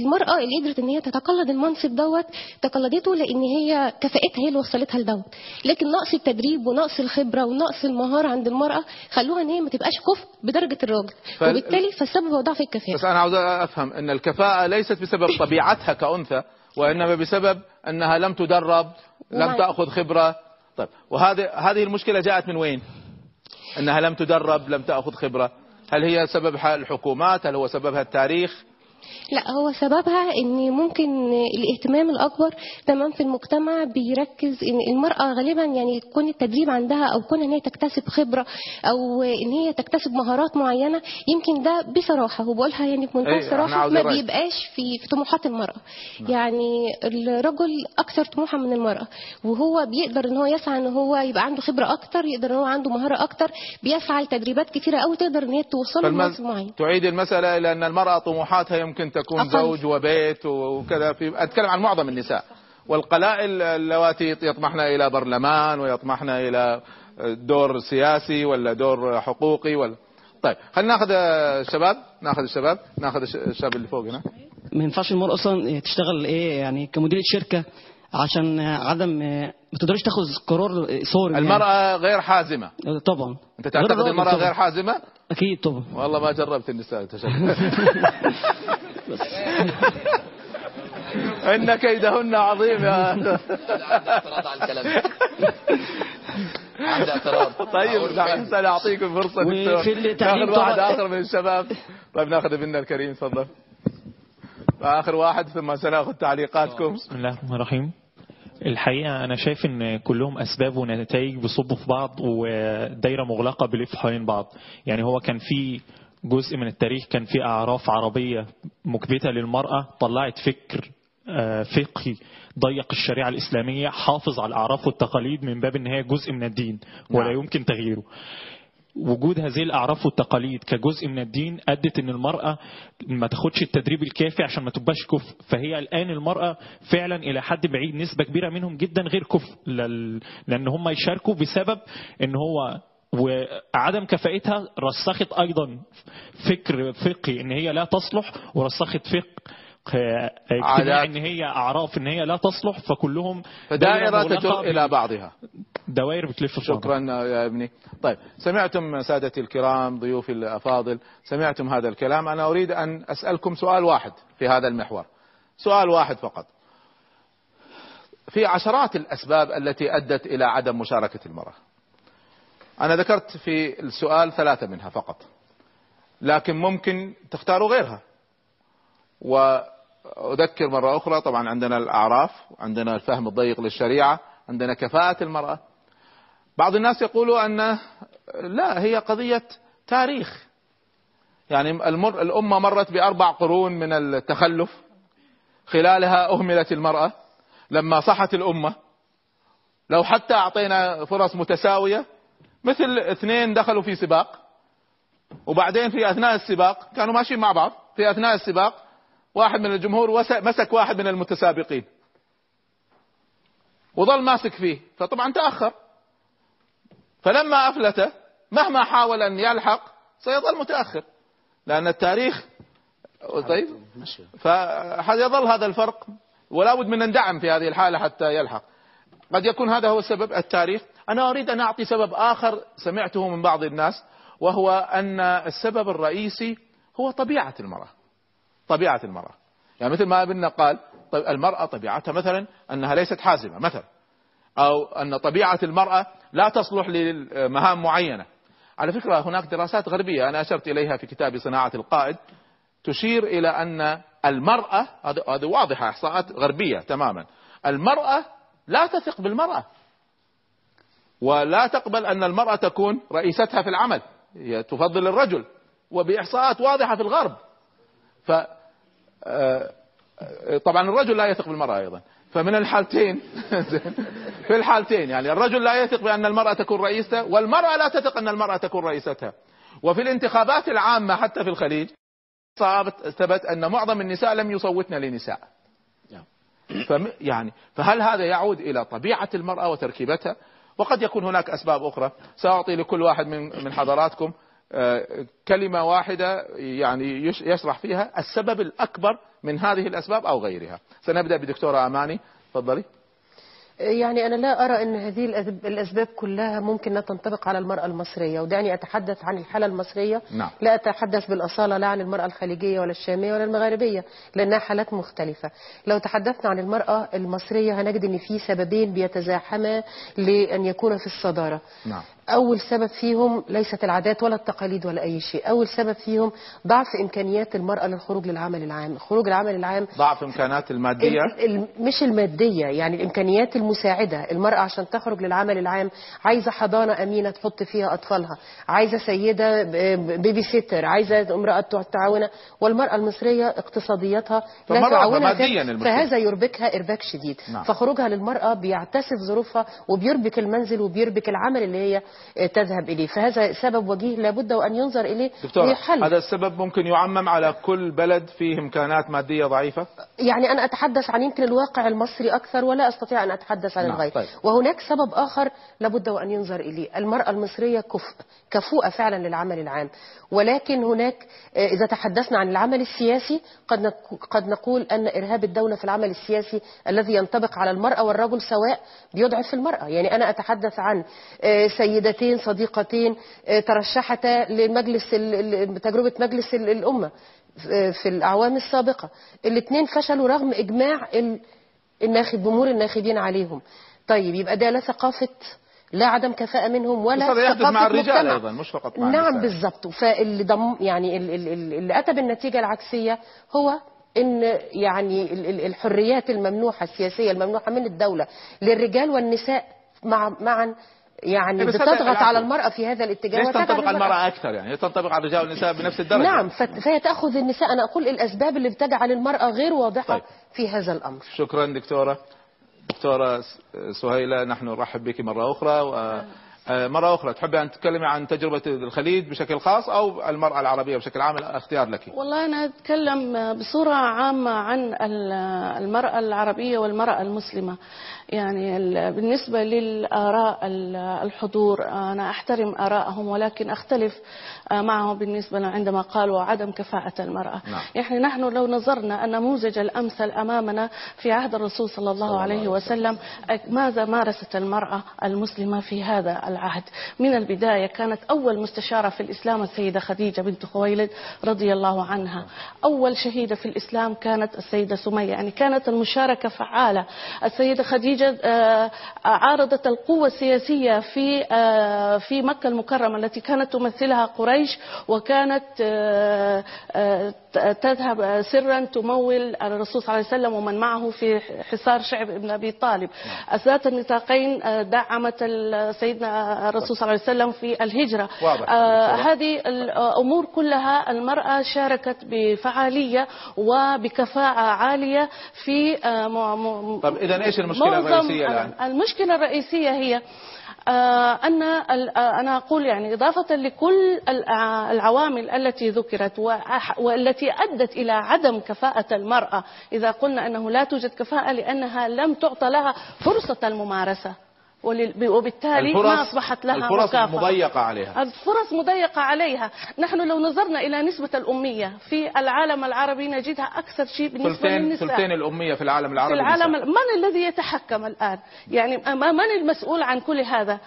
المرأة اللي قدرت إن هي تتقلد المنصب دوت تقلدته لأن هي كفاءتها هي اللي وصلتها لدوت. لكن نقص التدريب ونقص الخبرة ونقص المهارة عند المرأة خلوها إن هي ما تبقاش كفء بدرجة الراجل. فال- وبالتالي فالسبب هو ضعف الكفاءة. بس أنا عاوز أفهم أن الكفاءة ليست بسبب طبيعتها كأنثى وإنما بسبب أنها لم تدرب لم ومع- تأخذ خبرة. طيب وهذه هذه المشكلة جاءت من وين؟ أنها لم تدرب لم تأخذ خبرة. هل هي سببها الحكومات؟ هل هو سببها التاريخ؟ لا هو سببها إن ممكن الاهتمام الأكبر تمام في المجتمع بيركز إن المرأة غالبا يعني يكون التدريب عندها أو كون إن هي تكتسب خبرة أو إن هي تكتسب مهارات معينة يمكن ده بصراحة وبقولها يعني بمنتهى أي، إحنا الصراحة ما. بيبقاش في في طموحات المرأة. يعني الرجل أكثر طموحا من المرأة وهو بيقدر إن هو يسعى إن هو يبقى عنده خبرة أكتر يقدر إن هو عنده مهارة أكتر بيسعى لتدريبات كتيرة قوي تقدر إن هي توصله لمنصب معين. تعيد المسألة إلى أن المرأة طموحاتها يمكن تكون أقل. زوج وبيت وكذا في أتكلم عن معظم النساء. والقلائل اللواتي يطمحن إلى برلمان ويطمحن إلى دور سياسي ولا دور حقوقي ولا طيب خلينا ناخذ الشباب ناخذ الشباب ناخذ الش- الشاب اللي فوق هنا ما ينفعش المرأة أصلا تشتغل إيه يعني كمديرة شركة عشان عدم ما تقدرش تاخذ قرار صارم المرأة غير حازمة. يعني. طبعا. أنت تعتقد المرأة طبعاً. غير حازمة؟ أكيد طبعا. والله ما جربت النساء تشكل إن كيدهن عظيم يا اعتراض على الكلام. ده. عندي اعتراض. طيب سنعطيكم فرصة وفي دكتور. التعليم ناخذ واحد آخر من الشباب. طيب ناخذ ابننا الكريم تفضل. آخر واحد ثم سنأخذ تعليقاتكم. بسم الله الرحمن الرحيم. الحقيقة أنا شايف إن كلهم أسباب ونتائج بيصبوا في بعض ودايرة مغلقة بلف حوالين بعض. يعني هو كان في جزء من التاريخ كان في أعراف عربية مكبتة للمرأة طلعت فكر آه، فقهي ضيق الشريعة الإسلامية حافظ على الأعراف والتقاليد من باب إن هي جزء من الدين ولا نعم. يمكن تغييره وجود هذه الأعراف والتقاليد كجزء من الدين أدت أن المرأة ما تاخدش التدريب الكافي عشان ما تبقاش كفء فهي الآن المرأة فعلا إلى حد بعيد نسبة كبيرة منهم جدا غير كفء لأن هم يشاركوا بسبب أن هو وعدم كفاءتها رسخت أيضا فكر فقهي أن هي لا تصلح ورسخت فقه اجتماعي عادات. إن هي أعراف إن هي لا تصلح فكلهم مغلقة تجر إلى بعضها. دوائر بتلف. شكرا يا ابني. طيب سمعتم سادتي الكرام ضيوفي الأفاضل سمعتم هذا الكلام. أنا أريد أن أسألكم سؤال واحد في هذا المحور. سؤال واحد فقط. في عشرات الأسباب التي أدت إلى عدم مشاركة المرأة. أنا ذكرت في السؤال ثلاثة منها فقط لكن ممكن تختاروا غيرها. وأذكر مرة أخرى طبعا عندنا الأعراف عندنا الفهم الضيق للشريعة عندنا كفاءة المرأة. بعض الناس يقولوا أن لا هي قضية تاريخ. يعني المر الأمة مرت بأربع قرون من التخلف خلالها أهملت المرأة. لما صحت الأمة لو حتى أعطينا فرص متساوية مثل اثنين دخلوا في سباق وبعدين في أثناء السباق كانوا ماشيين مع بعض في أثناء السباق واحد من الجمهور مسك واحد من المتسابقين. وظل ماسك فيه فطبعا تأخر. فلما أفلت مهما حاول أن يلحق سيظل متأخر. لأن التاريخ طيب؟ فيظل هذا الفرق ولا بد من ندعم في هذه الحالة حتى يلحق. قد يكون هذا هو السبب التاريخ. أنا أريد أن أعطي سبب آخر سمعته من بعض الناس وهو أن السبب الرئيسي هو طبيعة المرأة. طبيعة المرأة. يعني مثل ما ابننا قال المرأة طبيعتها مثلا أنها ليست حازمة مثلا. أو أن طبيعة المرأة لا تصلح لمهام معينة. على فكرة هناك دراسات غربية أنا أشرت إليها في كتاب صناعة القائد تشير إلى أن المرأة هذه واضحة إحصاءات غربية تماما. المرأة لا تثق بالمرأة. ولا تقبل أن المرأة تكون رئيستها في العمل. هي تفضل الرجل. وبإحصاءات واضحة في الغرب. ف آه، طبعا الرجل لا يثق بالمرأة أيضا. فمن الحالتين في الحالتين يعني الرجل لا يثق بأن المرأة تكون رئيسته والمرأة لا تثق أن المرأة تكون رئيستها. وفي الانتخابات العامة حتى في الخليج ثبت أن معظم النساء لم يصوتن لنساء. فم يعني فهل هذا يعود إلى طبيعة المرأة وتركيبتها؟ وقد يكون هناك أسباب أخرى. سأعطي لكل واحد من من حضراتكم آه، كلمة واحدة يعني يش- يشرح فيها السبب الأكبر من هذه الأسباب أو غيرها. سنبدأ بدكتورة أماني. تفضلي. يعني أنا لا أرى أن هذه الأسب- الأسباب كلها ممكن لا تنطبق على المرأة المصرية ودعني أتحدث عن الحالة المصرية. نعم. لا أتحدث بالأصالة لا عن المرأة الخليجية ولا الشامية ولا المغاربية لأنها حالات مختلفة. لو تحدثنا عن المرأة المصرية هنجد أن في سببين بيتزاحما لأن يكون في الصدارة. نعم. أول سبب فيهم ليست العادات ولا التقاليد ولا أي شيء. أول سبب فيهم ضعف إمكانيات المرأة للخروج للعمل العام. خروج العمل العام ضعف إمكانات المادية؟ ال- ال- مش المادية يعني الإمكانيات المساعدة. المرأة عشان تخرج للعمل العام عايزة حضانة أمينة تحط فيها أطفالها عايزة سيدة بيبي سيتر عايزة امرأة تعاونة. والمرأة المصرية اقتصاديتها لا تعاونها. فهذا يربكها إرباك شديد. نعم. فخروجها للمرأة بيعتسف ظروفها وبيربك المنزل وبيربك العمل اللي هي تذهب إليه. فهذا سبب وجيه لابد وأن ينظر إليه لحل. هذا السبب ممكن يعمم على كل بلد فيه إمكانات مادية ضعيفة؟ يعني أنا أتحدث عن يمكن الواقع المصري أكثر ولا أستطيع أن أتحدث عن نعم، الغير. طيب. وهناك سبب آخر لابد وأن ينظر إليه. المرأة المصرية كفء كفوءة فعلا للعمل العام. ولكن هناك آه، إذا تحدثنا عن العمل السياسي قد قد نقول أن إرهاب الدولة في العمل السياسي الذي ينطبق على المرأة والرجل سواء بيضعف المرأة. يعني أنا أتحدث عن آه، سيدتين صديقتين آه، ترشحتا لمجلس تجربة مجلس ال- الأمة في الأعوام السابقة الاثنين فشلوا رغم إجماع ال- الناخب جمهور الناخبين عليهم طيب يبقى ده لا ثقافة لا عدم كفاءة منهم ولا ثقافة مع الرجال مجتمع. أيضا مش فقط مع نعم النساء. بالضبط فاللي ضم يعني ال- ال- ال- اللي أتى بالنتيجة العكسية هو إن يعني ال- ال- الحريات الممنوحة السياسية الممنوحة من الدولة للرجال والنساء مع معا يعني هذا بتضغط. على المرأة في هذا الاتجاه ليش تنطبق على المرأة المرأة؟ أكثر يعني؟ تنطبق على الرجال والنساء بنفس الدرجة. نعم فهي تأخذ النساء. أنا أقول الأسباب اللي بتجعل المرأة غير واضحة طيب. في هذا الأمر. شكرا دكتورة. دكتورة سهيلة نحن نرحب بك مرة أخرى. و... آه، مرة أخرى تحبي أن تتكلمي عن تجربة الخليج بشكل خاص أو المرأة العربية بشكل عام؟ اختيار لك. والله أنا أتكلم بصورة عامة عن ال- المرأة العربية والمرأة المسلمة. يعني ال- بالنسبة للآراء ال- الحضور أنا أحترم آراءهم ولكن أختلف معهم بالنسبة عندما قالوا عدم كفاءة المرأة. نعم. يعني نحن لو نظرنا النموذج الأمثل أمامنا في عهد الرسول صلى الله عليه وسلم. ماذا مارست المرأة المسلمة في هذا العهد؟ من البداية كانت أول مستشارة في الإسلام السيدة خديجة بنت خويلد رضي الله عنها. أول شهيدة في الإسلام كانت السيدة سمية يعني كانت المشاركة فعالة. السيدة خديجة آه، عارضت القوة السياسية في آه، في مكة المكرمة التي كانت تمثلها قريش وكانت آه، تذهب سرا تمول الرسول صلى الله عليه وسلم ومن معه في حصار شعب ابن أبي طالب ذات النطاقين آه، دعمت سيدنا الرسول صلى الله عليه وسلم في الهجرة واضح. آه، واضح. هذه الأمور كلها المرأة شاركت بفعالية وبكفاءة عالية في آه، طب إذا إيش المشكلة الرئيسية الآن؟ المشكلة الرئيسية هي أن ال- آه، أنا أقول يعني إضافة لكل الع- العوامل التي ذكرت والتي أدت إلى عدم كفاءة المرأة. إذا قلنا أنه لا توجد كفاءة لأنها لم تعطى لها فرصة الممارسة. وبالتالي ما أصبحت لها الفرص مكافأة. مضيقة عليها. الفرص مضيقة عليها. نحن لو نظرنا إلى نسبة الأمية في العالم العربي نجدها أكثر شيء بالنسبة ثلثين للنساء. ثلثين الأمية في العالم في العربي العالم نساء. من الذي يتحكم الآن؟ يعني من المسؤول عن كل هذا؟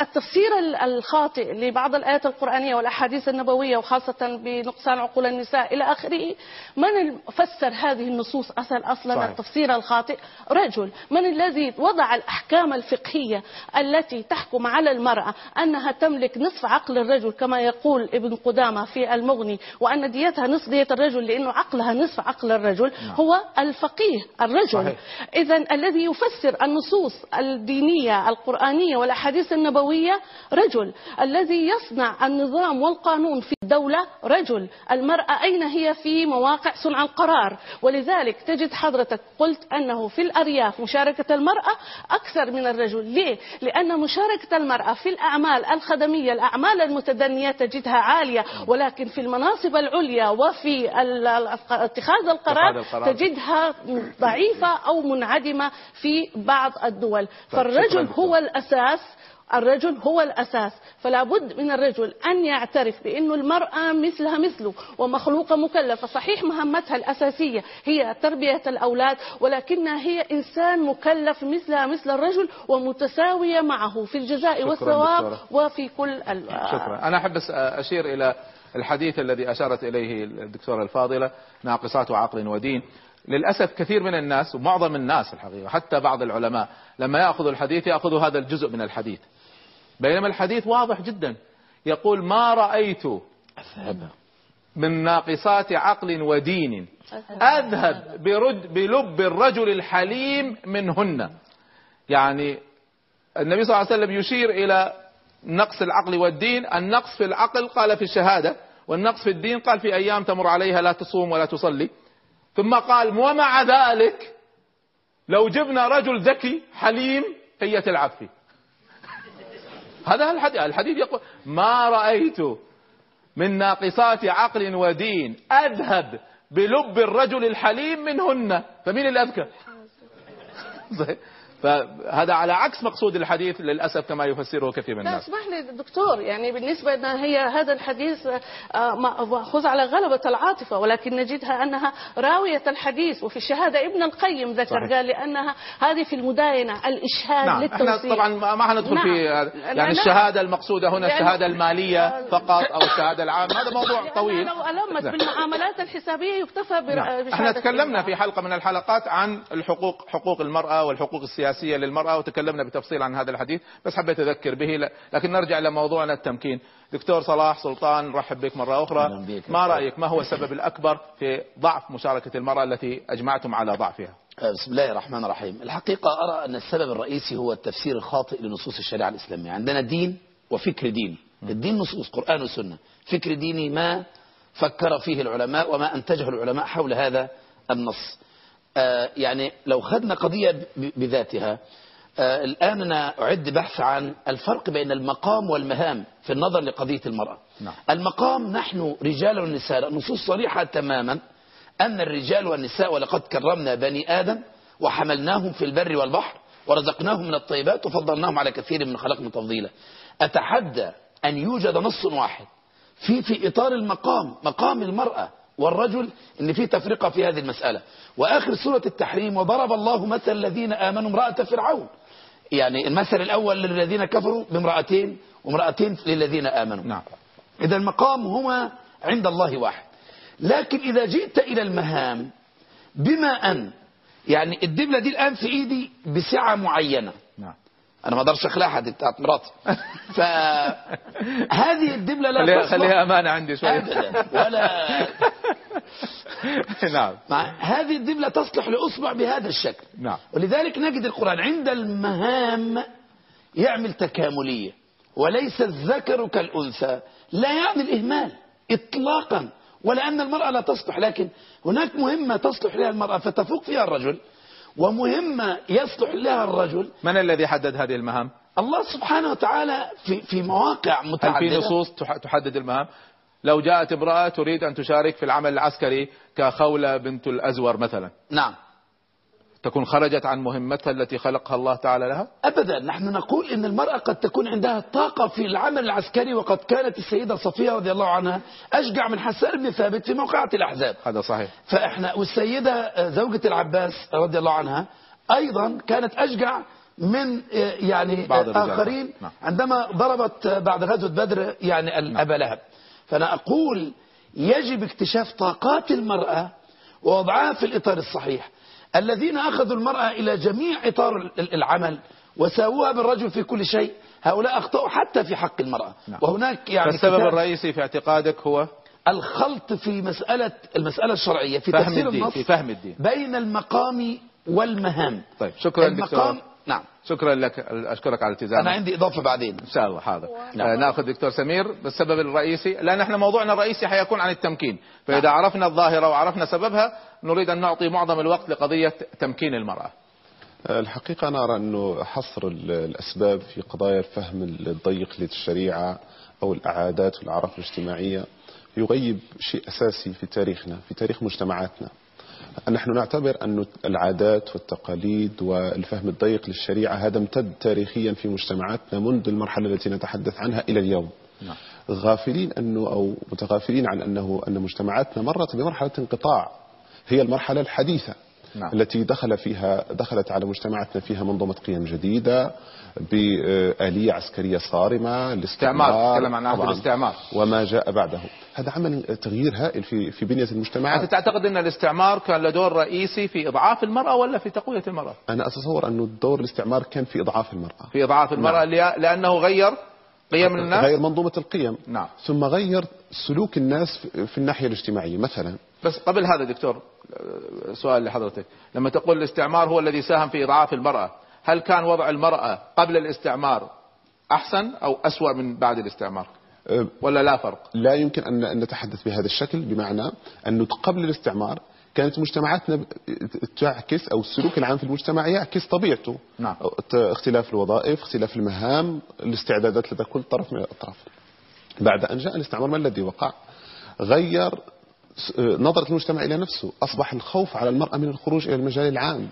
التفسير ال- الخاطئ لبعض الآيات القرآنية والأحاديث النبوية وخاصة بنقصان عقول النساء إلى آخره من فسر هذه النصوص أصل أصلا صحيح. التفسير الخاطئ؟ رجل. من الذي وضع الأحكام الفقهية الدينية التي تحكم على المرأة أنها تملك نصف عقل الرجل كما يقول ابن قدامة في المغني وأن ديتها نصف دية الرجل لأنه عقلها نصف عقل الرجل هو الفقيه الرجل. إذا الذي يفسر النصوص الدينية القرآنية والأحاديث النبوية رجل الذي يصنع النظام والقانون في الدولة رجل. المرأة أين هي في مواقع صنع القرار؟ ولذلك تجد حضرتك قلت أنه في الأرياف مشاركة المرأة أكثر من الرجل. ليه؟ لأن مشاركة المرأة في الأعمال الخدمية الأعمال المتدنية تجدها عالية ولكن في المناصب العليا وفي اتخاذ القرار. تجدها ضعيفة أو منعدمة في بعض الدول طيب، فالرجل هو الأساس الرجل هو الأساس فلا بد من الرجل أن يعترف بأن المرأة مثلها مثله ومخلوقة مكلفة صحيح مهمتها الأساسية هي تربية الأولاد ولكنها هي إنسان مكلف مثلها مثل الرجل ومتساوية معه في الجزاء والثواب دكتورة. وفي كل. شكرا أنا أحب أشير إلى الحديث الذي أشارت إليه الدكتورة الفاضلة ناقصات عقل ودين للأسف كثير من الناس ومعظم الناس الحقيقة حتى بعض العلماء لما يأخذوا الحديث يأخذوا هذا الجزء من الحديث بينما الحديث واضح جدا. يقول ما رأيت من ناقصات عقل ودين. أذهب برد بلب الرجل الحليم منهن. يعني النبي صلى الله عليه وسلم يشير إلى نقص العقل والدين. النقص في العقل قال في الشهادة والنقص في الدين قال في أيام تمر عليها لا تصوم ولا تصلي. ثم قال ومع ذلك لو جبنا رجل ذكي حليم هي تلعب فيه. هذا الحديث الحديث يقول ما رأيت من ناقصات عقل ودين أذهب بلب الرجل الحليم منهن فمين الأذكى. فهذا على عكس مقصود الحديث للأسف كما يفسره كثير من الناس اسمح لي دكتور يعني بالنسبة لنا هي هذا الحديث آه، مأخوذ على غلبة العاطفة ولكن نجدها أنها راوية الحديث وفي الشهادة ابن القيم ذكر صحيح. قال لأنها هذه في المداينة الإشهاد نعم للتوثيق طبعا ما حندخل نعم. في يعني. الشهادة المقصودة هنا الشهادة المالية فقط أو الشهادة العامة هذا موضوع طويل لو ألمت نعم. بالمعاملات الحسابية يكتفى نعم. بشهادة إحنا تكلمنا. في حلقة من الحلقات عن الحقوق حقوق المرأة والحقوق السياسية للمرأة وتكلمنا بتفصيل عن هذا الحديث بس حبيت أذكر به لكن نرجع لموضوعنا التمكين. دكتور صلاح سلطان رحب بك مرة أخرى. ما رأيك؟ ما هو السبب الأكبر في ضعف مشاركة المرأة التي أجمعتم على ضعفها؟ بسم الله الرحمن الرحيم. الحقيقة أرى أن السبب الرئيسي هو التفسير الخاطئ لنصوص الشريعة الإسلامية. عندنا دين وفكر ديني. الدين نصوص قرآن وسنة. فكر ديني ما فكر فيه العلماء وما أنتجه العلماء حول هذا النص. يعني لو خدنا قضية بذاتها آه الآن أنا أعد بحث عن الفرق بين المقام والمهام في النظر لقضية المرأة نعم. المقام نحن رجال ونساء نصوص صريحة تماما أن الرجال والنساء ولقد كرمنا بني آدم وحملناهم في البر والبحر ورزقناهم من الطيبات وفضلناهم على كثير من خلقنا تفضيلا أتحدى أن يوجد نص واحد في في إطار المقام مقام المرأة والرجل ان في تفرقة في هذه المسألة. وآخر سورة التحريم وضرب الله مثل الذين آمنوا امرأة فرعون. يعني المثل الأول للذين كفروا بامرأتين وامرأتين للذين آمنوا. نعم. إذا المقام هما عند الله واحد. لكن إذا جئت إلى المهام بما أن يعني الدبلة دي الآن في إيدي بسعة معينة. أنا ما أقدرش أخلعها دي بتاعت مراتي. فهذه الدبلة لا خليها, تصلح. خليها أمانة عندي شوي. أبدا. ولا نعم. هذه الدبلة تصلح لأصبع بهذا الشكل. نعم. ولذلك نجد القرآن عند المهام يعمل تكاملية. وليس الذكر كالأنثى. لا يعني الإهمال إطلاقا. ولا أن المرأة لا تصلح لكن هناك مهمة تصلح لها المرأة فتفوق فيها الرجل. ومهمة يصلح لها الرجل. من الذي حدد هذه المهام؟ الله سبحانه وتعالى في في مواقع هل متعددة. في نصوص تح- تحدد المهام؟ لو جاءت امرأة تريد أن تشارك في العمل العسكري كخولة بنت الأزور مثلا. نعم. تكون خرجت عن مهمتها التي خلقها الله تعالى لها؟ أبدا. نحن نقول إن المرأة قد تكون عندها طاقة في العمل العسكري وقد كانت السيدة صفية رضي الله عنها أشجع من حسان بن ثابت في موقعة الأحزاب. هذا صحيح. فإحنا والسيدة زوجة العباس رضي الله عنها أيضا كانت أشجع من يعني بعض. آخرين نعم. عندما ضربت بعد غزوة بدر يعني أبا لهب. فأنا أقول يجب اكتشاف طاقات المرأة ووضعها في الإطار الصحيح. الذين أخذوا المرأة إلى جميع إطار العمل وساووها بالرجل في كل شيء هؤلاء أخطأوا حتى في حق المرأة. وهناك يعني فالسبب الرئيسي في اعتقادك هو؟ الخلط في مسألة المسألة الشرعية في فهم تفسير الدين النص في فهم الدين. بين المقام والمهام. طيب شكرا المقام دكتور نعم. شكرا لك أشكرك على التزامك. أنا عندي إضافة بعدين. إن شاء الله حاضر. نعم. آه نأخذ دكتور سمير بالسبب الرئيسي. لأن إحنا موضوعنا الرئيسي حيكون عن التمكين. فإذا نعم. عرفنا الظاهرة وعرفنا سببها نريد أن نعطي معظم الوقت لقضية تمكين المرأة. الحقيقة أنا أرى أنه حصر ال- الأسباب في قضايا الفهم الضيق للشريعة أو العادات والأعراف الاجتماعية يغيب شيء أساسي في تاريخنا في تاريخ مجتمعاتنا. نحن نعتبر أن العادات والتقاليد والفهم الضيق للشريعة هذا امتد تاريخيا في مجتمعاتنا منذ المرحلة التي نتحدث عنها إلى اليوم. نعم. غافلين أنه أو متغافلين عن أنه أن مجتمعاتنا مرت بمرحلة انقطاع. هي المرحلة الحديثة. نعم. التي دخل فيها دخلت على مجتمعاتنا فيها منظومة قيم جديدة بآلية عسكرية صارمة استعمار تتكلم عن عهد الاستعمار وما جاء بعده. هذا عمل تغيير هائل في في بنية أنت المجتمعات تعتقد أن الاستعمار كان له دور رئيسي في إضعاف المرأة ولا في تقوية المرأة؟ أنا أتصور أنه دور الاستعمار كان في إضعاف المرأة. في إضعاف المرأة نعم. لأ- لأنه غير قيم الناس؟ غير منظومة القيم. نعم. ثم غير سلوك الناس في- الناحية الاجتماعية مثلا. بس قبل هذا دكتور سؤال لحضرتك. لما تقول الاستعمار هو الذي ساهم في إضعاف المرأة هل كان وضع المرأة قبل الاستعمار أحسن أو أسوأ من بعد الاستعمار؟ ولا لا فرق؟ لا يمكن أن نتحدث بهذا الشكل بمعنى أنه قبل الاستعمار كانت مجتمعاتنا تعكس أو السلوك العام في المجتمع يعكس طبيعته. نعم. اختلاف الوظائف اختلاف المهام الاستعدادات لدى كل طرف من الأطراف. بعد أن جاء الاستعمار ما الذي وقع؟ غير نظرة المجتمع إلى نفسه أصبح الخوف على المرأة من الخروج إلى المجال العام.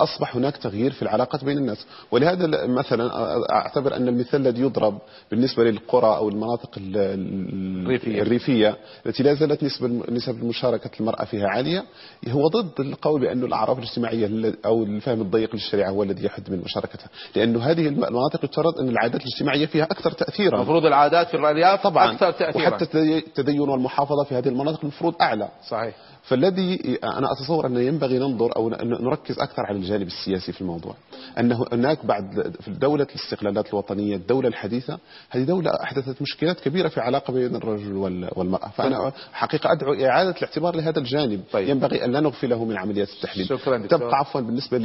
أصبح هناك تغيير في العلاقات بين الناس. ولهذا مثلا أعتبر أن المثال الذي يضرب بالنسبة للقرى أو المناطق ال- ال- الريفية. الريفية التي لا زالت نسبة نسب المشاركة المرأة فيها عالية هو ضد القول بأن الأعراف الاجتماعية أو الفهم الضيق للشريعة هو الذي يحد من مشاركتها. لأنه هذه الم- المناطق يفترض أن العادات الاجتماعية فيها أكثر تأثيرا. المفروض العادات في الأرياف طبعا. أكثر تأثيرا. وحتى التدي- التدين والمحافظة في هذه المناطق المفروض أعلى. صحيح. فالذي أنا أتصور أنه ينبغي ننظر أو نركز أكثر على الجانب السياسي في الموضوع. أنه هناك بعد في دولة الاستقلالات الوطنية الدولة الحديثة هذه دولة أحدثت مشكلات كبيرة في علاقة بين الرجل وال- والمرأة. فأنا حقيقة أدعو إعادة الاعتبار لهذا الجانب. طيب. ينبغي أن لا نغفله من عمليات التحليل. شكراً دكتور. تبقى عفوا بالنسبة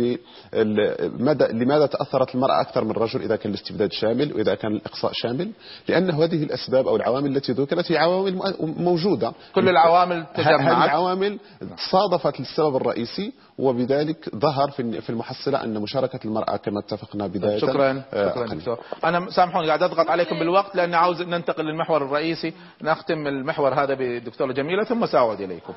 لماذا لماذا تأثرت المرأة أكثر من الرجل إذا كان الاستبداد شامل وإذا كان الإقصاء شامل؟ لأن هذه الأسباب أو العوامل التي ذكرت هي عوامل موجودة. كل العوامل تجمعت. هذه العوامل صادفت للسبب الرئيسي وبذلك ظهر في في المحصلة أن مشاركة المرأة كما اتفقنا بداية. شكرا. آه، شكرا أقل. دكتور أنا سامحوني قاعد أضغط عليكم بالوقت لاني عاوز ننتقل للمحور الرئيسي نختم المحور هذا بالدكتوره جميلة ثم سأعود إليكم.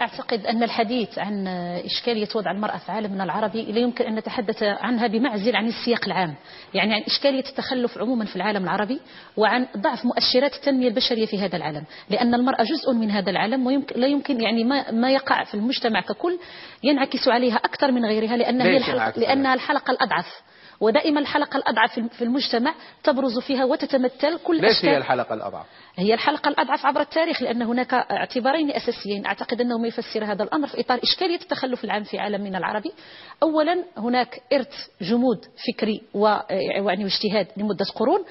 أعتقد أن الحديث عن إشكالية وضع المرأة في عالمنا العربي لا يمكن أن نتحدث عنها بمعزل عن السياق العام يعني عن إشكالية التخلف عموما في العالم العربي وعن ضعف مؤشرات التنمية البشرية في هذا العالم لأن المرأة جزء من هذا العالم ويمكن لا يمكن يعني ما, ما يقع في المجتمع ككل ينعكس عليها أكثر من غيرها لأنها, هي الحلقة لأنها الحلقة الأضعف. ودائما الحلقة الأضعف في- المجتمع تبرز فيها وتتمثل كل ليش أشكال. هي الحلقة الأضعف؟ هي الحلقة الأضعف عبر التاريخ لأن هناك اعتبارين أساسيين. أعتقد أنه يفسر هذا الأمر في إطار إشكالية التخلف العام في عالمنا العربي. أولا هناك إرث جمود فكري و- يعني واجتهاد لمدة قرون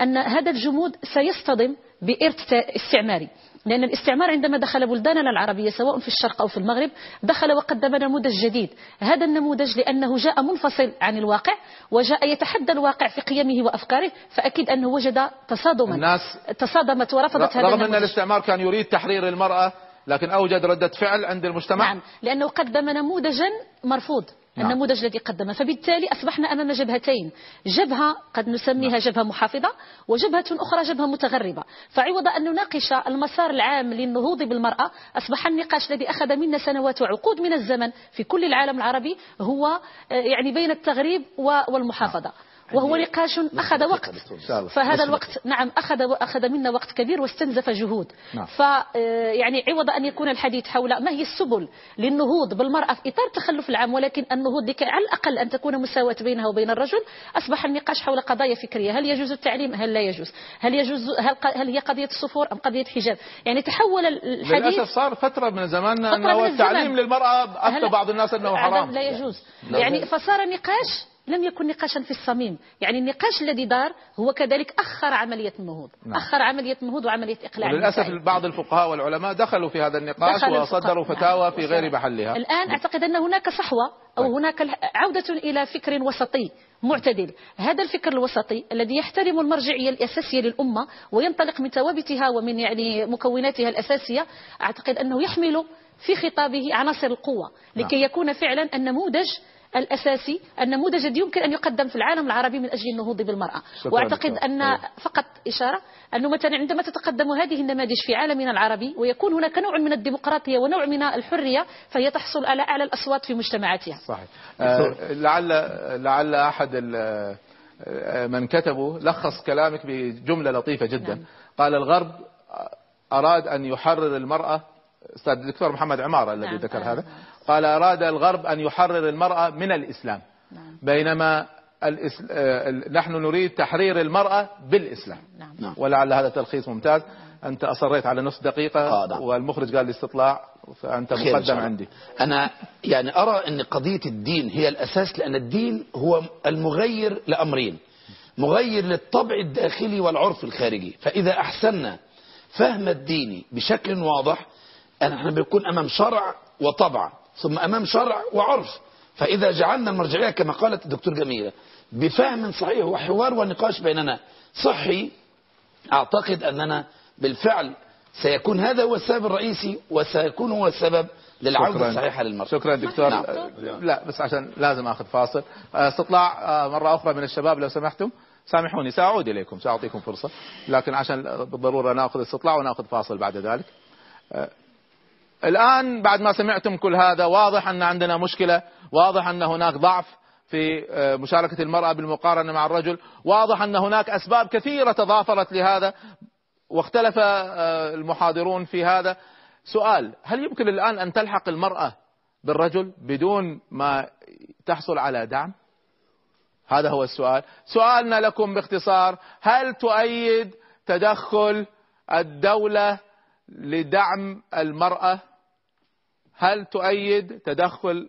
أن هذا الجمود سيصطدم بإرث استعماري. لأن الاستعمار عندما دخل بلداننا العربية سواء في الشرق أو في المغرب دخل وقدم نموذج جديد. هذا النموذج لأنه جاء منفصل عن الواقع وجاء يتحدى الواقع في قيمه وأفكاره فأكيد أنه وجد تصادما. الناس تصادمت ورفضت هذا رغم النموذج. الاستعمار كان يريد تحرير المرأة لكن أوجد ردة فعل عند المجتمع. نعم لأنه قدم نموذجا مرفوض. نعم. النموذج الذي قدمه. فبالتالي أصبحنا أمام جبهتين. جبهة قد نسميها جبهة محافظة وجبهة أخرى جبهة متغربة. فعوض أن نناقش المسار العام للنهوض بالمرأة أصبح النقاش الذي أخذ منا سنوات وعقود من الزمن في كل العالم العربي هو آه، يعني بين التغريب والمحافظة. وهو نقاش أخذ وقت. فهذا الوقت نعم أخذ أخذ منا وقت كبير واستنزف جهود. نعم. ف آه، يعني عوض أن يكون الحديث حول ما هي السبل للنهوض بالمرأة في إطار التخلف العام ولكن النهوض لكي على الأقل أن تكون مساواة بينها وبين الرجل. أصبح النقاش حول قضايا فكرية. هل يجوز التعليم؟ هل لا يجوز؟ هل يجوز هل, هل هي قضية الصفور أم قضية حجاب؟ يعني تحول الحديث للأسف صار فترة من زماننا فترة من التعليم أفتى هلا- بعض الناس عدم حرام. لا يجوز. نعم. يعني فصار نقاش لم يكن نقاشا في الصميم يعني النقاش الذي دار هو كذلك أخر عملية النهوض نعم. أخر عملية النهوض وعملية إقلاع المسائل. بعض الفقهاء والعلماء دخلوا في هذا النقاش وصدروا الفقهاء. فتاوى نعم. في غير محلها الآن أعتقد أن هناك صحوة أو هناك ال- عودة إلى فكر وسطي معتدل هذا الفكر الوسطي الذي يحترم المرجعية الأساسية للأمة وينطلق من ثوابتها ومن يعني مكوناتها الأساسية أعتقد أنه يحمل في خطابه عناصر القوة لكي يكون فعلا النموذج الأساسي النموذج الذي يمكن أن يقدم في العالم العربي من أجل النهوض بالمرأة. وأعتقد. أن فقط إشارة أنه مثلا عندما تتقدم هذه النماذج في عالمنا العربي ويكون هناك نوع من الديمقراطية ونوع من الحرية فهي تحصل على أعلى الأصوات في مجتمعاتها. صحيح. آه، لعل لعل أحد ال- آه، من كتبوا لخص كلامك بجملة لطيفة جدا. نعم. قال الغرب أراد أن يحرر المرأة أستاذ الدكتور محمد عمارة الذي نعم، ذكر هذا. قال أراد الغرب أن يحرر المرأة من الإسلام. نعم. بينما الإس... ال- نحن نريد تحرير المرأة بالإسلام. نعم. ولعل هذا تلخيص ممتاز. أنت أصريت على نصف دقيقة آه، نعم. والمخرج قال لي استطلاع شاء مقدم. عندي. أنا يعني أرى أن قضية الدين هي الأساس لأن الدين هو المغير لأمرين. مغير للطبع الداخلي والعرف الخارجي. فإذا أحسننا فهم الدين بشكل واضح نحن بنكون أمام شرع وطبع. ثم أمام شرع وعرف. فإذا جعلنا المرجعية كما قالت الدكتور جميلة بفهم صحيح وحوار ونقاش بيننا صحي أعتقد أننا بالفعل سيكون هذا هو السبب الرئيسي وسيكون هو السبب للعودة. الصحيحة للمرأة شكرا دكتور. نعم. لا بس عشان لازم آخذ فاصل. استطلاع آه، مرة أخرى من الشباب لو سمحتم. سامحوني سأعود إليكم سأعطيكم فرصة. لكن عشان بالضرورة نأخذ استطلاع ونأخذ فاصل بعد ذلك. آه، الآن بعد ما سمعتم كل هذا واضح أن عندنا مشكلة واضح أن هناك ضعف في آه، مشاركة المرأة بالمقارنة مع الرجل واضح أن هناك أسباب كثيرة تضافرت لهذا واختلف آه، المحاضرون في هذا. سؤال هل يمكن الآن أن تلحق المرأة بالرجل بدون ما تحصل على دعم؟ هذا هو السؤال. سؤالنا لكم باختصار هل تؤيد تدخل الدولة لدعم المرأة؟ هل تؤيد تدخل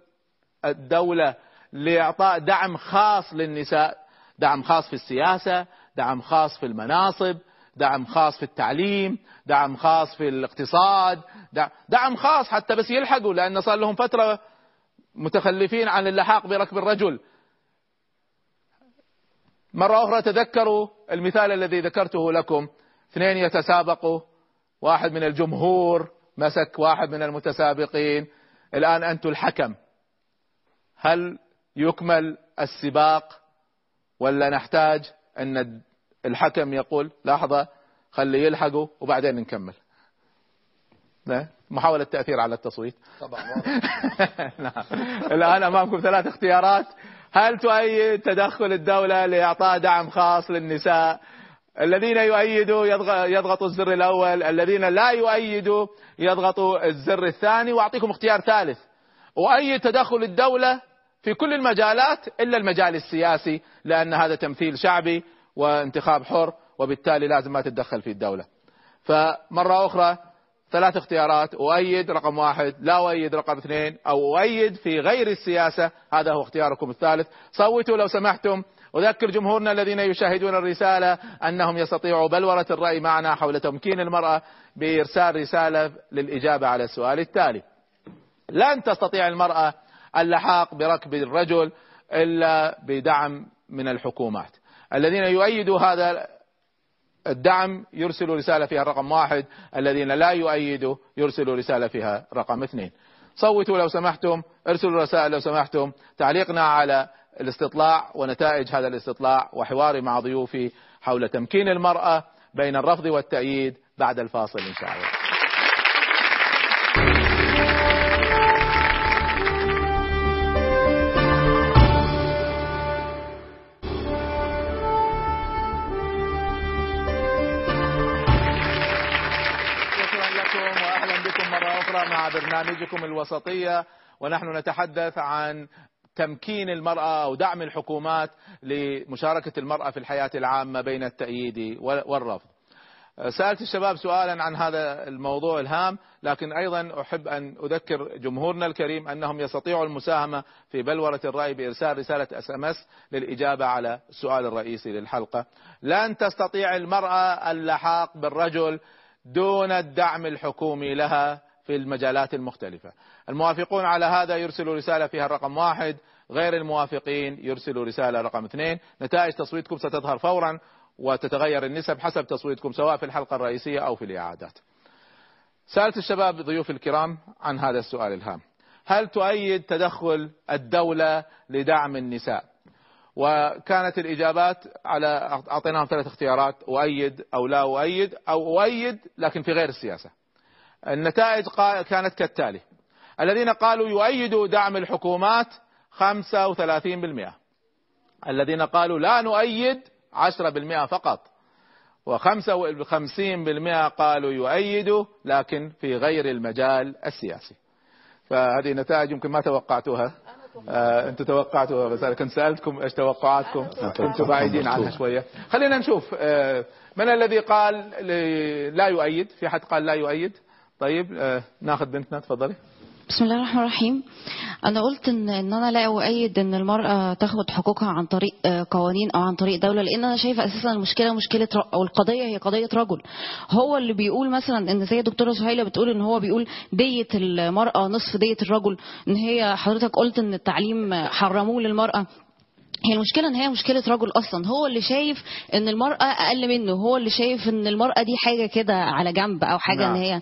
الدولة لإعطاء دعم خاص للنساء؟ دعم خاص في السياسة دعم خاص في المناصب دعم خاص في التعليم دعم خاص في الاقتصاد دعم, خاص حتى بس يلحقوا لأن صار لهم فترة متخلفين عن اللحاق بركب الرجل. مرة أخرى تذكروا المثال الذي ذكرته لكم. اثنين يتسابقوا واحد من الجمهور مسك واحد من المتسابقين. الآن أنتم الحكم. هل يكمل السباق ولا نحتاج أن الحكم يقول لحظة خلي يلحقوا وبعدين نكمل؟ محاولة تأثير على التصويت. طبعا نعم. الآن أمامكم ثلاث اختيارات. هل تؤيد تدخل الدولة لإعطاء دعم خاص للنساء؟ الذين يؤيدوا يضغ- يضغطوا الزر الأول الذين لا يؤيدوا يضغطوا الزر الثاني. وأعطيكم اختيار ثالث. أؤيد تدخل الدولة في كل المجالات إلا المجال السياسي لأن هذا تمثيل شعبي وانتخاب حر وبالتالي لازم ما تتدخل في الدولة. فمرة أخرى ثلاث اختيارات. أؤيد رقم واحد لا أؤيد رقم اثنين أو أؤيد في غير السياسة. هذا هو اختياركم الثالث. صوتوا لو سمحتم. أذكر جمهورنا الذين يشاهدون الرسالة أنهم يستطيعوا بلورة الرأي معنا حول تمكين المرأة بإرسال رسالة للإجابة على السؤال التالي. لن تستطيع المرأة اللحاق بركب الرجل إلا بدعم من الحكومات. الذين يؤيدوا هذا الدعم يرسلوا رسالة فيها رقم واحد الذين لا يؤيدوا يرسلوا رسالة فيها رقم اثنين. صوتوا لو سمحتم ارسلوا رسائل لو سمحتم تعليقنا على الاستطلاع ونتائج هذا الاستطلاع وحواري مع ضيوفي حول تمكين المرأة بين الرفض والتأييد بعد الفاصل إن شاء الله. برنامجكم الوسطية. ونحن نتحدث عن تمكين المرأة أو دعم الحكومات لمشاركة المرأة في الحياة العامة بين التأييد والرفض. سألت الشباب سؤالا عن هذا الموضوع الهام لكن أيضا أحب أن أذكر جمهورنا الكريم أنهم يستطيعوا المساهمة في بلورة الرأي بإرسال رسالة SMS للإجابة على السؤال الرئيسي للحلقة لن تستطيع المرأة اللحاق بالرجل دون الدعم الحكومي لها في المجالات المختلفة. الموافقون على هذا يرسلوا رسالة فيها الرقم واحد غير الموافقين يرسلوا رسالة رقم اثنين. نتائج تصويتكم ستظهر فورا وتتغير النسب حسب تصويتكم سواء في الحلقة الرئيسية أو في الإعادات. سألت الشباب ضيوف الكرام عن هذا السؤال الهام. هل تؤيد تدخل الدولة لدعم النساء؟ وكانت الإجابات على أعطيناهم ثلاث اختيارات أؤيد أو لا أؤيد أو أؤيد لكن في غير السياسة. النتائج كانت كالتالي. الذين قالوا يؤيدوا دعم الحكومات 35% الذين قالوا لا نؤيد 10% فقط. وخمسة وخمسين بالمئة قالوا يؤيدوا لكن في غير المجال السياسي. فهذه نتائج يمكن ما توقعتوها. آه أنتم توقعتوها بس أنا كنت سألتكم إيش توقعاتكم. كنتم بعيدين عنها شوية. خلينا نشوف آه من الذي قال لا يؤيد في حد قال لا يؤيد؟ طيب آه ناخذ بنتنا تفضلي. بسم الله الرحمن الرحيم. أنا قلت ان إن أنا لا أؤيد إن المرأة تاخد حقوقها عن طريق آه، قوانين أو عن طريق دولة لأن أنا شايفة أساسا المشكلة مشكلة أو القضية هي قضية رجل. هو اللي بيقول مثلا إن زي الدكتورة سهيلة بتقول إن هو بيقول دية المرأة نصف دية الرجل. إن هي حضرتك قلت إن التعليم حرموه للمرأة. هي المشكلة إن هي مشكلة رجل أصلا. هو اللي شايف إن المرأة أقل منه. هو اللي شايف إن المرأة دي حاجة كده على جنب أو حاجة نعم. ان هي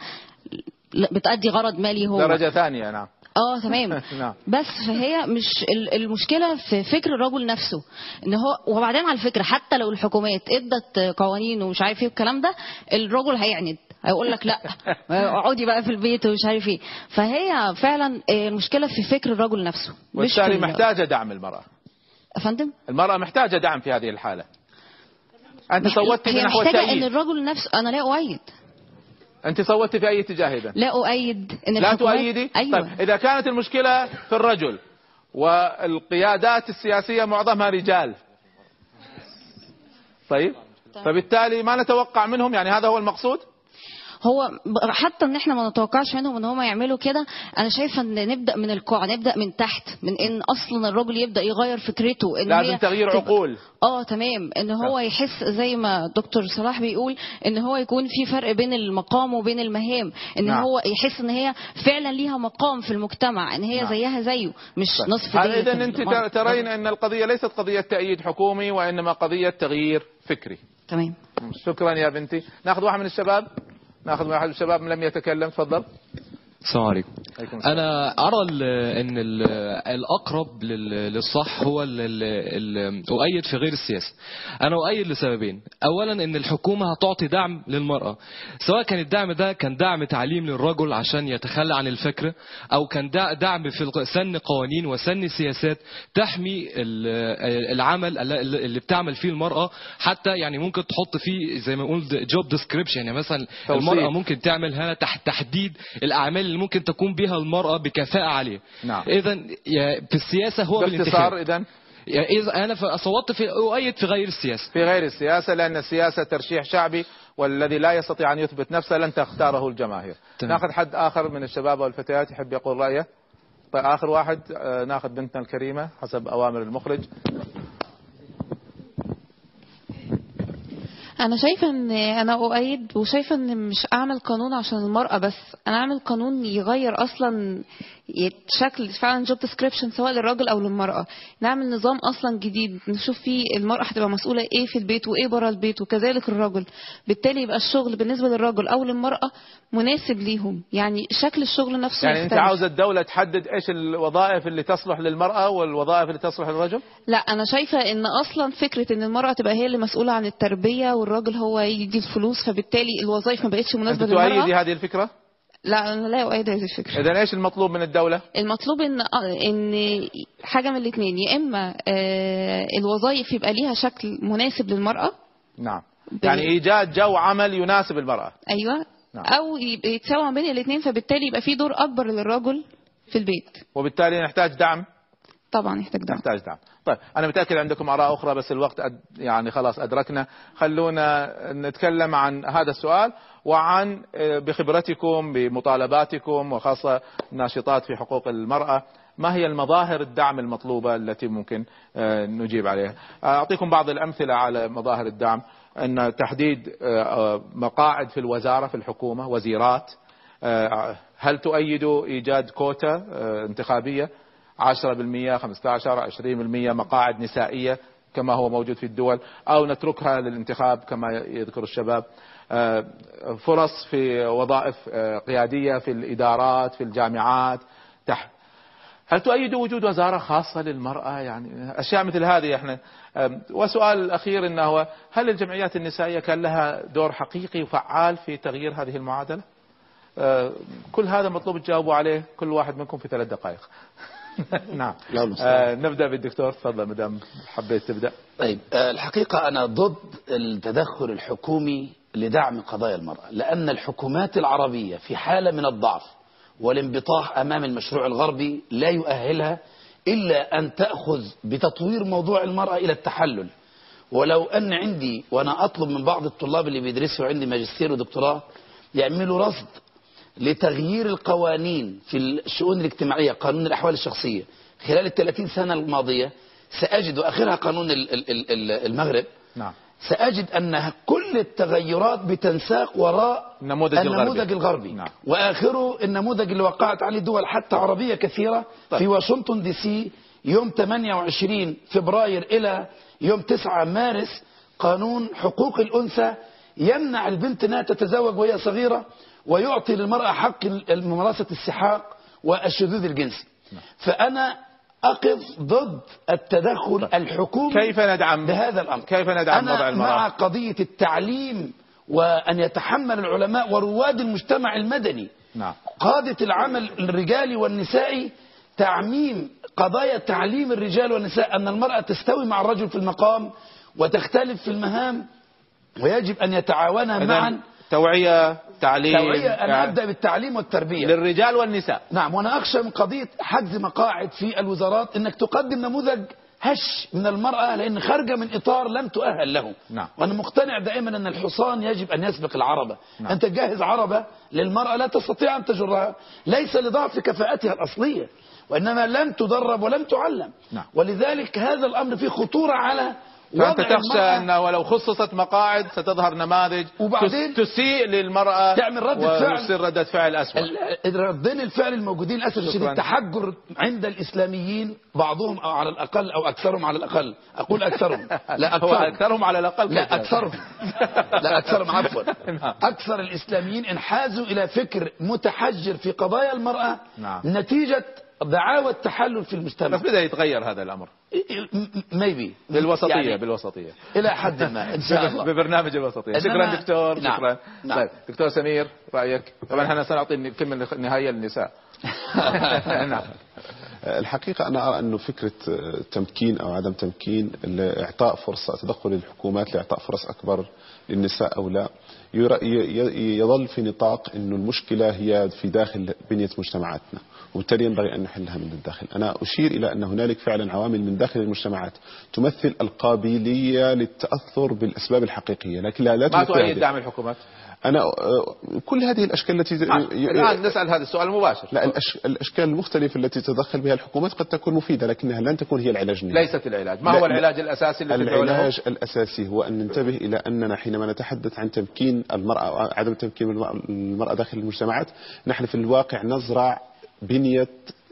بتأدي غرض مالي هو. درجة ثانية نعم. آه تمام. نعم. بس فهي مش ال- المشكلة في فكر الرجل نفسه إن هو وبعدين على فكره حتى لو الحكومات إدت قوانين ومش عارف إيه والكلام ده الرجل هيعند هيقول لك لا اقعدي بقى في البيت ومش عارف إيه. فهي فعلا المشكلة في فكر الرجل نفسه ال- محتاجة دعم المرأة. يا فندم؟ المرأة محتاجة دعم في هذه الحالة. أنت مح- صوتت هي نحو محتاجه إن الرجل نفسه أنا لا أؤيد. أنت صوتت في أي اتجاه إذا؟ لا أؤيد إن لا تؤيدي؟ أيوه. طيب إذا كانت المشكلة في الرجل والقيادات السياسية معظمها رجال. طيب. فبالتالي ما نتوقع منهم يعني هذا هو المقصود؟ هو حتى إن إحنا ما نتوقعش منهم إن هم يعملوا كده أنا شايفة إن نبدأ من القاع نبدأ من تحت من إن أصلا الراجل يبدأ يغير فكرته إن لازم تغيير عقول. آه تمام. إن هو يحس زي ما دكتور صلاح بيقول إن هو يكون في فرق بين المقام وبين المهام إن نعم. هو يحس إن هي فعلا ليها مقام في المجتمع إن هي نعم. زيها زيه مش نصف دية إذا أنت المرأة. تر- ترين أن القضية ليست قضية تأييد حكومي وإنما قضية تغيير فكري. تمام. شكرا يا بنتي. نأخذ واحد من الشباب. ناخذ من الشباب لم يتكلم تفضل. السلام عليكم. أنا أرى إن ال- الأقرب لل- للصح هو أؤيد في غير السياسة أنا أؤيد لسببين. اولا إن الحكومة هتعطي دعم للمرأة. سواء كان الدعم ده كان دعم تعليم للرجل عشان يتخلى عن الفكر أو كان دع- دعم في سن قوانين وسن سياسات تحمي ال- العمل الل- اللي بتعمل فيه المرأة. حتى يعني ممكن تحط فيه زي ما نقول جوب ديسكريبشن يعني مثلا. المرأة ممكن تعمل هنا تحت تحديد الأعمال اللي ممكن تقوم بها المرأة بكفاءة عاليه نعم. يا- في السياسة هو بالانتخاب. إذا يعني ف- صوتت في أؤيد في غير السياسة. في غير السياسة لأن السياسة ترشيح شعبي والذي لا يستطيع أن يثبت نفسه لن تختاره الجماهير. تمام. ناخذ حد آخر من الشباب والفتيات يحب يقول رأيه. طيب آخر واحد آه، ناخذ بنتنا الكريمة حسب أوامر المخرج. أنا شايفة إن أنا أؤيد وشايفة إن مش أعمل قانون عشان المرأة بس. أنا أعمل قانون يغير أصلا شكل فعلا جوب ديسكريبشن سواء للراجل أو للمرأة. نعمل نظام أصلا جديد نشوف فيه المرأة هتبقى مسؤولة إيه في البيت وإيه بره البيت وكذلك الرجل بالتالي يبقى الشغل بالنسبة للرجل أو للمرأة مناسب ليهم. يعني شكل الشغل نفسه يعني أنت يختلف. عاوز الدولة تحدد إيش الوظائف اللي تصلح للمرأة والوظائف اللي تصلح للرجل؟ لا أنا شايفة إن أصلا فكرة إن المرأة تبقى هي اللي مسؤولة عن التربية والراجل هو يدي الفلوس فبالتالي الوظائف ما بقتش مناسبة تؤيدي للمرأة. هذه الفكرة؟ لا أنا لا أؤيد هذه الفكرة. إذا إيش المطلوب من الدولة؟ المطلوب ان إن حاجة من الاثنين يا إما آه، الوظائف يبقى ليها شكل مناسب للمرأة. نعم. يعني إيجاد جو عمل يناسب المرأة. أيوه. نعم. أو يتساوى بين الاثنين فبالتالي يبقى في دور أكبر للرجل في البيت. وبالتالي نحتاج دعم؟ طبعا يحتاج دعم. تحتاج دعم. طيب أنا متأكد عندكم آراء أخرى بس الوقت أد يعني خلاص أدركنا. خلونا نتكلم عن هذا السؤال وعن آه، بخبرتكم بمطالباتكم وخاصة ناشطات في حقوق المرأة. ما هي المظاهر الدعم المطلوبة التي ممكن آه، نجيب عليها؟ أعطيكم بعض الأمثلة على مظاهر الدعم. أن تحديد آه، آه، مقاعد في الوزارة في الحكومة وزيرات. آه، هل تؤيدوا إيجاد كوتا آه، انتخابية؟ 10% 15 20% مقاعد نسائية كما هو موجود في الدول أو نتركها للانتخاب كما يذكر الشباب. آه، فرص في وظائف آه، قيادية في الإدارات في الجامعات تحت هل تؤيدوا وجود وزارة خاصة للمرأة؟ يعني أشياء مثل هذه إحنا. أم، وسؤال الأخير أنه هو هل الجمعيات النسائية كان لها دور حقيقي وفعال في تغيير هذه المعادلة؟ كل هذا مطلوب تجاوبوا عليه كل واحد منكم في ثلاث دقائق. نعم. لا. أه، نبدأ بالدكتور. تفضل مدام حبيت تبدأ؟ طيب آه، الحقيقة أنا ضد التدخل الحكومي لدعم قضايا المرأة لأن الحكومات العربية في حالة من الضعف والانبطاح أمام المشروع الغربي لا يؤهلها إلا أن تأخذ بتطوير موضوع المرأة إلى التحلل. ولو أن عندي وأنا أطلب من بعض الطلاب اللي بيدرسوا عندي ماجستير ودكتوراه يعملوا رصد لتغيير القوانين في الشؤون الاجتماعية قانون الأحوال الشخصية خلال الثلاثين سنة الماضية سأجد وآخرها قانون ال- ال- ال- ال- المغرب نعم سأجد أن كل التغيرات بتنساق وراء النموذج النموذج الغربي. الغربي نعم. وآخره النموذج اللي وقعت عليه دول حتى عربية كثيرة طيب. في واشنطن دي سي يوم 28 فبراير إلى يوم 9 مارس قانون حقوق الأنثى يمنع البنت أنها تتزوج وهي صغيرة ويعطي للمرأة حق ممارسة السحاق والشذوذ الجنسي فأنا أقف ضد التدخل الحكومي كيف ندعم؟ بهذا الأمر؟ كيف ندعم أنا وضع المرأة؟ مع قضية التعليم وأن يتحمل العلماء ورواد المجتمع المدني. نعم. قادة العمل الرجالي والنسائي تعميم قضايا تعليم الرجال والنساء أن المرأة تستوي مع الرجل في المقام وتختلف في المهام ويجب أن يتعاونا معا توعية تعليم توعية. أنا أبدأ بالتعليم والتربية. للرجال والنساء. نعم وأنا أخشى من قضية حجز مقاعد في الوزارات أنك تقدم نموذج هش من المرأة لأن خارجة من إطار لم تؤهل له. نعم. وأنا مقتنع دائما أن الحصان يجب أن يسبق العربة. نعم. أنت تجهز عربة للمرأة لا تستطيع أن تجرها. ليس لضعف كفاءتها الأصلية وإنما لم تدرب ولم تعلم. نعم. ولذلك هذا الأمر فيه خطورة على فأنت تخشى المرأة أنه لو خصصت مقاعد ستظهر نماذج وبعدين تس- تسيء للمرأة تعمل ردة فعل. ويصير ردة فعل أسوأ ردين الفعل الموجودين للأسف الشديد. التحجر عند الإسلاميين بعضهم أو على الأقل أو أكثرهم على الأقل أقول أكثرهم لا هو أكثرهم أكثرهم على الأقل لا كيف؟ أكثرهم لا أكثرهم عفوا نعم. أكثر الإسلاميين انحازوا إلى فكر متحجر في قضايا المرأة نعم. دعاوى التحلل في المجتمع بس بدأ يتغير هذا الأمر. ميبي بالوسطية يعني بالوسطية. إلى حد ما إن شاء الله. ببرنامج الوسطية. شكرا دكتور نعم. شكرا. نعم. طيب دكتور سمير رأيك؟ طبعا إحنا سنعطي الكلمة النهائية للنساء. نعم. الحقيقة أنا أرى أنه فكرة تمكين أو عدم تمكين إعطاء فرصة تدخل الحكومات لإعطاء فرص أكبر للنساء أو لا يظل في نطاق أنه المشكلة هي في داخل بنية مجتمعاتنا. وبالتالي ينبغي أن نحلها من الداخل. أنا أشير إلى أن هنالك فعلا عوامل من داخل المجتمعات تمثل القابلية للتأثر بالأسباب الحقيقية لكن لا, لا ما تمثل تؤيد. دعم الحكومات؟ أنا آه، كل هذه الأشكال التي الآن نسأل هذا السؤال المباشر. لا الأش... الأشكال المختلفة التي تتدخل بها الحكومات قد تكون مفيدة لكنها لن تكون هي العلاج النهائي. ليست العلاج. ما هو لا. العلاج الأساسي الذي العلاج الأساسي هو أن ننتبه إلى أننا حينما نتحدث عن تمكين المرأة عدم تمكين المرأة داخل المجتمعات نحن في الواقع نزرع بنية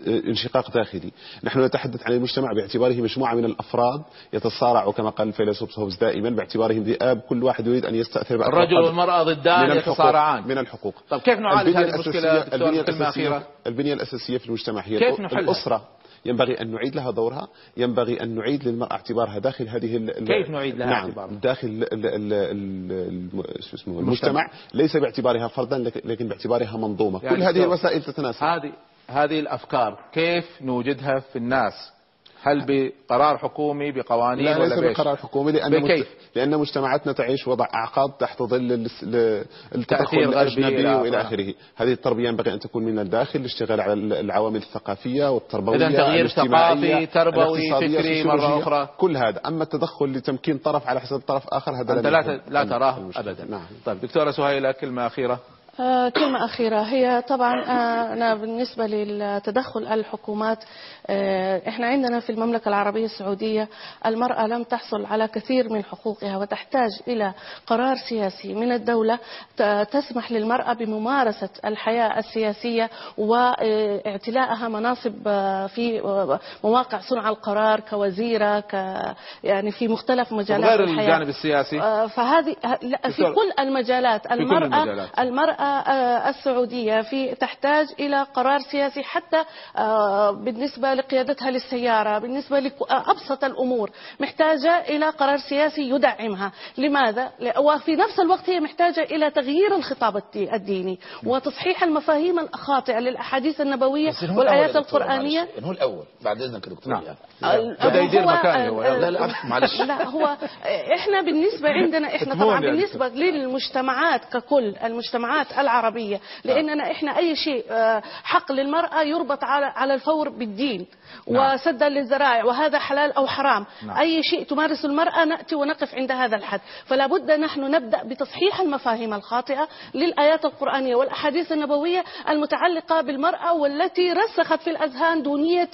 آه، انشقاق داخلي. نحن نتحدث عن المجتمع باعتباره مجموعة من الأفراد يتصارع كما قال الفيلسوف هوبز دائما باعتبارهم ذئاب كل واحد يريد أن يستأثر الرجل والمرأة ضدان يتصارعان. من الحقوق. طب كيف نعالج هذه المشكلة البنية الأساسية- البنية الأساسية في المجتمع هي كيف نحلها؟ الأسرة. ينبغي أن نعيد لها دورها ينبغي أن نعيد للمرأة اعتبارها داخل هذه كيف نعيد لها نعم اعتبارها؟ داخل ال- ال- ال- الم- شو اسمه المجتمع. ليس باعتبارها فردا لك- لكن باعتبارها منظومة. يعني كل هذه الوسائل تتناسب. هذه هذه الأفكار كيف نوجدها في الناس هل بقرار حكومي بقوانين لا ليس ولا بإيش؟ بقرار حكومي لأن بكيف؟ لأن مجتمعاتنا تعيش وضع أعقاب تحت ظل التدخل الأجنبي إلى وإلى آخره. هذه التربية ينبغي أن تكون من الداخل الاشتغال على ال- العوامل الثقافية والتربوية إذن تغيير ثقافي، تربوي، فكري مرة أخرى. كل هذا أما التدخل لتمكين طرف على حساب طرف آخر هذا أنت لا لا تراه. أبدا نعم طيب دكتورة سهيلة كلمة أخيرة كلمة أخيرة. هي طبعا آه، أنا بالنسبة للتدخل الحكومات آه، إحنا عندنا في المملكة العربية السعودية المرأة لم تحصل على كثير من حقوقها وتحتاج إلى قرار سياسي من الدولة تسمح للمرأة بممارسة الحياة السياسية واعتلاءها مناصب آه، في آه، مواقع صنع القرار كوزيرة ك يعني في مختلف مجالات غير الحياة. الجانب السياسي؟ آه، فهذه في كل المجالات. كل المرأة المجالات. المرأة آه، السعودية في تحتاج إلى قرار سياسي حتى آه، بالنسبة لقيادتها للسيارة بالنسبة لأبسط الأمور محتاجة إلى قرار سياسي يدعمها لماذا؟ وفي نفس الوقت هي محتاجة إلى تغيير الخطاب الدي- الديني وتصحيح المفاهيم الخاطئة للأحاديث النبوية والآيات القرآنية معلش. هو الأول بعد إذنك دكتور نعم. يعني. بدأ يدير هو- مكاني هو آه، لا لا معلش لا هو إحنا بالنسبة عندنا إحنا طبعا يا بالنسبة للمجتمعات ككل المجتمعات العربية لاننا إحنا أي شيء آه، حق للمرأة يربط على على الفور بالدين نعم. وسدا للذرائع وهذا حلال أو حرام نعم. أي شيء تمارس المرأة نأتي ونقف عند هذا الحد فلا بد نحن نبدأ بتصحيح المفاهيم الخاطئة للآيات القرآنية والأحاديث النبوية المتعلقة بالمرأة والتي رسخت في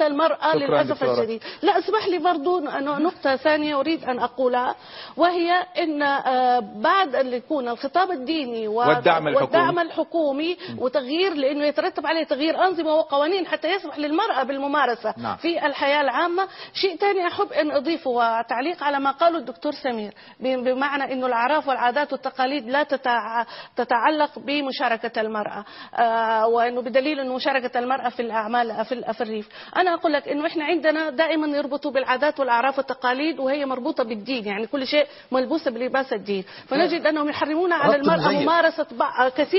المرأة شكراً للأسف دكتورة. الشديد لا اسمح لي برضو نقطة ثانية أريد أن أقولها وهي أن آه، بعد أن يكون الخطاب الديني والدعم الحكومي. والدعم الحكومي وتغيير لأنه يترتب عليه تغيير أنظمة وقوانين حتى يسمح للمرأة بالممارسة نعم. في الحياة العامة شيء ثاني أحب أن أضيفه وتعليق على ما قاله الدكتور سمير بمعنى أنه الأعراف والعادات والتقاليد لا تتع- تتعلق بمشاركة المرأة آه، وأنه بدليل أنه مشاركة المرأة في الأعمال في ال- في الريف أنا أقول لك أنه إحنا عندنا دائما يربطوا بالعادات والأعراف والتقاليد وهي مربوطة بالدين يعني كل شيء ملبوسة بلباس الدين فنجد أنهم يحرمون على ربط المرأة مزيف.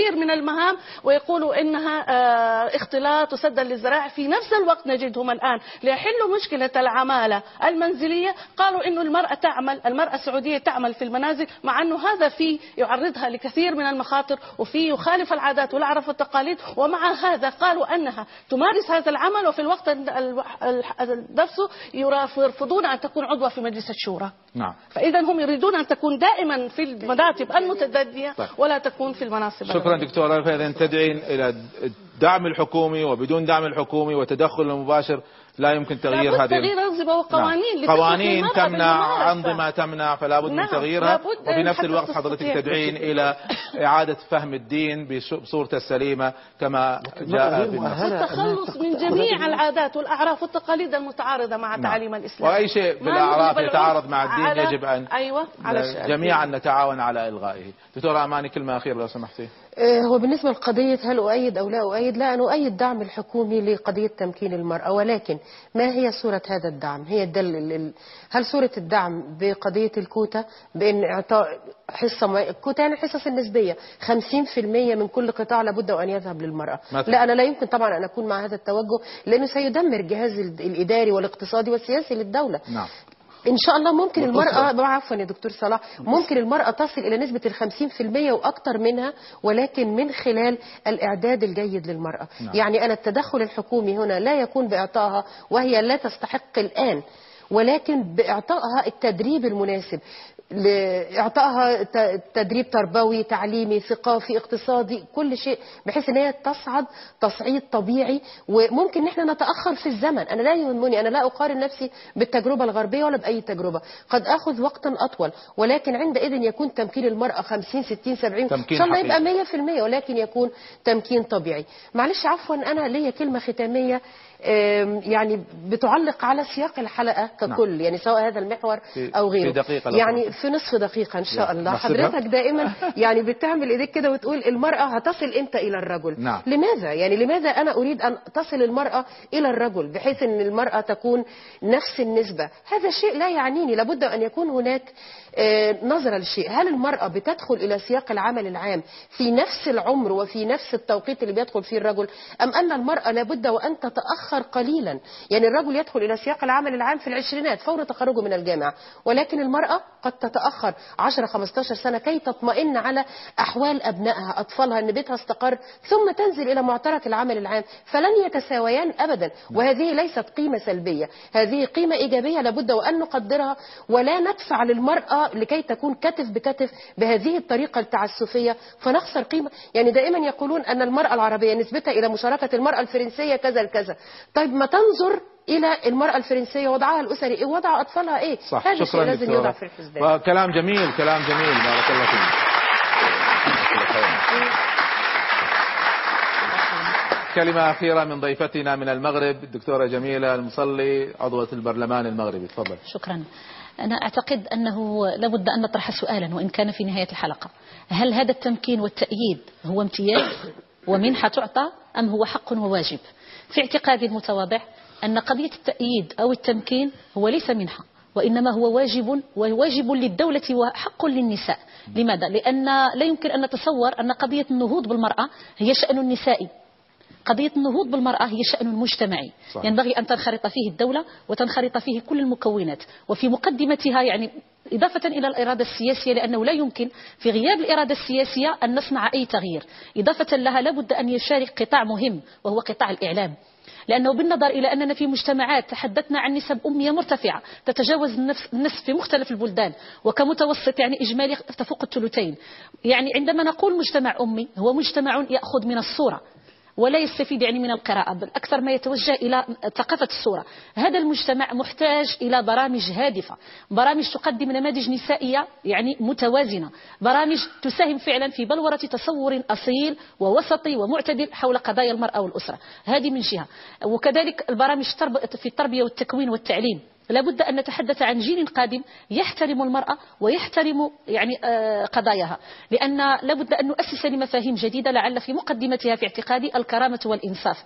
كثير من المهام ويقولوا إنها آه، اختلاط وسدا للذرائع في نفس الوقت نجدهم الآن ليحلوا مشكلة العمالة المنزلية. قالوا إنه المرأة تعمل المرأة السعودية تعمل في المنازل مع أنه هذا في يعرضها لكثير من المخاطر وفي يخالف العادات والأعراف والتقاليد. ومع هذا قالوا أنها تمارس هذا العمل وفي الوقت ال- ال- ال- نفسه يرفضون أن تكون عضوة في مجلس الشورى. نعم فإذا هم يريدون أن تكون دائما في المراتب المتدنية طيب. ولا تكون في المناصب شكرا العليا. دكتورة فإذا تدعين إلى الدعم الحكومي وبدون دعم الحكومي وتدخل المباشر لا يمكن تغيير هذه تغيير أنظمة وقوانين نعم. قوانين تمنع. أنظمة تمنع فلا بد من نعم، تغييرها وفي نفس الوقت حضرتك. تدعين إلى إعادة فهم الدين بصورته السليمة كما جاء مؤهلة. والتخلص من جميع العادات والأعراف والتقاليد المتعارضة مع نعم. تعاليم الإسلام وأي شيء في ما الأعراف نجب يتعارض مع الدين على- يجب أن أيوة على جميعا نتعاون على إلغائه دكتورة أماني كلمة أخيرة لو سمحتي هو بالنسبة لقضية هل أؤيد أو لا أؤيد؟ لا أنا أؤيد دعم الحكومي لقضية تمكين المرأة ولكن ما هي صورة هذا الدعم؟ هي الدل ال- هل صورة الدعم بقضية الكوتا بأن إعطاء حصة الكوتا يعني الحصص النسبية 50% من كل قطاع لابد وأن يذهب للمرأة. لا أنا لا يمكن طبعا أن أكون مع هذا التوجه لأنه سيدمر الجهاز ال- الإداري والاقتصادي والسياسي للدولة. نعم. إن شاء الله ممكن والأسرة. المرأة عفوا يا دكتور صلاح ممكن المرأة تصل إلى نسبة الخمسين في المية وأكتر منها ولكن من خلال الإعداد الجيد للمرأة نعم. يعني أنا التدخل الحكومي هنا لا يكون بإعطائها وهي لا تستحق الآن ولكن بإعطائها التدريب المناسب لإعطائها تدريب تربوي تعليمي ثقافي اقتصادي كل شيء بحيث إن هي تصعد تصعيد طبيعي. وممكن نحن نتأخر في الزمن. أنا لا يهمني أنا لا أقارن نفسي بالتجربة الغربية ولا بأي تجربة. قد آخذ وقتا أطول ولكن عندئذ يكون تمكين المرأة 50 60 70 تمكين إن شاء الله. يبقى 100% ولكن يكون تمكين طبيعي. معلش عفوا أنا ليا كلمة ختامية. يعني بتعلق على سياق الحلقة ككل يعني سواء هذا المحور في- أو في غيره. دقيقة يعني. في نصف دقيقة إن شاء الله. حضرتك دائما يعني بتعمل إيديك كده وتقول المرأة هتصل إمتى إلى الرجل؟ نعم. لماذا؟ يعني لماذا أنا أريد أن تصل المرأة إلى الرجل بحيث إن المرأة تكون نفس النسبة؟ هذا شيء لا يعنيني. لابد أن يكون هناك نظرا للشيء. هل المرأة بتدخل إلى سياق العمل العام في نفس العمر وفي نفس التوقيت اللي بيدخل فيه الرجل أم أن المرأة لابد وأن تتأخر قليلا؟ يعني الرجل يدخل إلى سياق العمل العام في العشرينات فور تخرجه من الجامعة ولكن المرأة قد تتأخر 10-15 سنة كي تطمئن على أحوال أبنائها أطفالها أن بيتها استقر ثم تنزل إلى معترك العمل العام. فلن يتساويان أبدا وهذه ليست قيمة سلبية. هذه قيمة إيجابية لابد وأن نقدرها ولا ندفع للمرأة لكي تكون كتف بكتف بهذه الطريقة التعسفية. فنخسر قيمة. يعني دائما يقولون أن المرأة العربية نسبتها إلى مشاركة المرأة الفرنسية كذا لكذا. طيب ما تنظر إلى المرأة الفرنسية وضعها الأسري إيه وضع أطفالها؟ إيه؟ صح. هذا الشيء شكرا لازم. يوضع في الحسبان وكلام جميل كلام جميل. بارك الله فيك. كلمة أخيرة من ضيفتنا من المغرب الدكتورة جميلة المصلي عضوة البرلمان المغربي. تفضل. شكرا. أنا أعتقد أنه لابد أن نطرح سؤالا وإن كان في نهاية الحلقة. هل هذا التمكين والتأييد هو امتياز ومنحة تعطى أم هو حق وواجب؟ في اعتقادي المتواضع أن قضية التأييد أو التمكين هو ليس منحة وإنما هو واجب وواجب للدولة وحق للنساء. لماذا؟ لأن لا يمكن أن نتصور أن قضية النهوض بالمرأة هي شأن نسائي قضية النهوض بالمرأة هي شأن مجتمعي. صحيح. ينبغي أن تنخرط فيه الدولة وتنخرط فيه كل المكونات. وفي مقدمتها يعني إضافة إلى الإرادة السياسية لأنه لا يمكن في غياب الإرادة السياسية أن نصنع أي تغيير. إضافة لها لابد أن يشارك قطاع مهم وهو قطاع الإعلام. لأنه بالنظر إلى أننا في مجتمعات تحدثنا عن نسب أمية مرتفعة تتجاوز النصف في مختلف البلدان وكمتوسط يعني إجمالي تفوق الثلثين. يعني عندما نقول مجتمع أمي هو مجتمع يأخذ من الصورة. ولا يستفيد يعني من القراءة بل أكثر ما يتوجه إلى ثقافة الصورة. هذا المجتمع محتاج إلى برامج هادفة برامج تقدم نماذج نسائية يعني متوازنة برامج تساهم فعلا في بلورة تصور أصيل ووسطي ومعتدل حول قضايا المرأة والأسرة. هذه من جهة. وكذلك البرامج في التربية والتكوين والتعليم. لابد أن نتحدث عن جيل قادم يحترم المرأة ويحترم يعني آه، قضاياها. لأن لابد أن نؤسس لمفاهيم جديدة لعل في مقدمتها في اعتقادي الكرامة والإنصاف.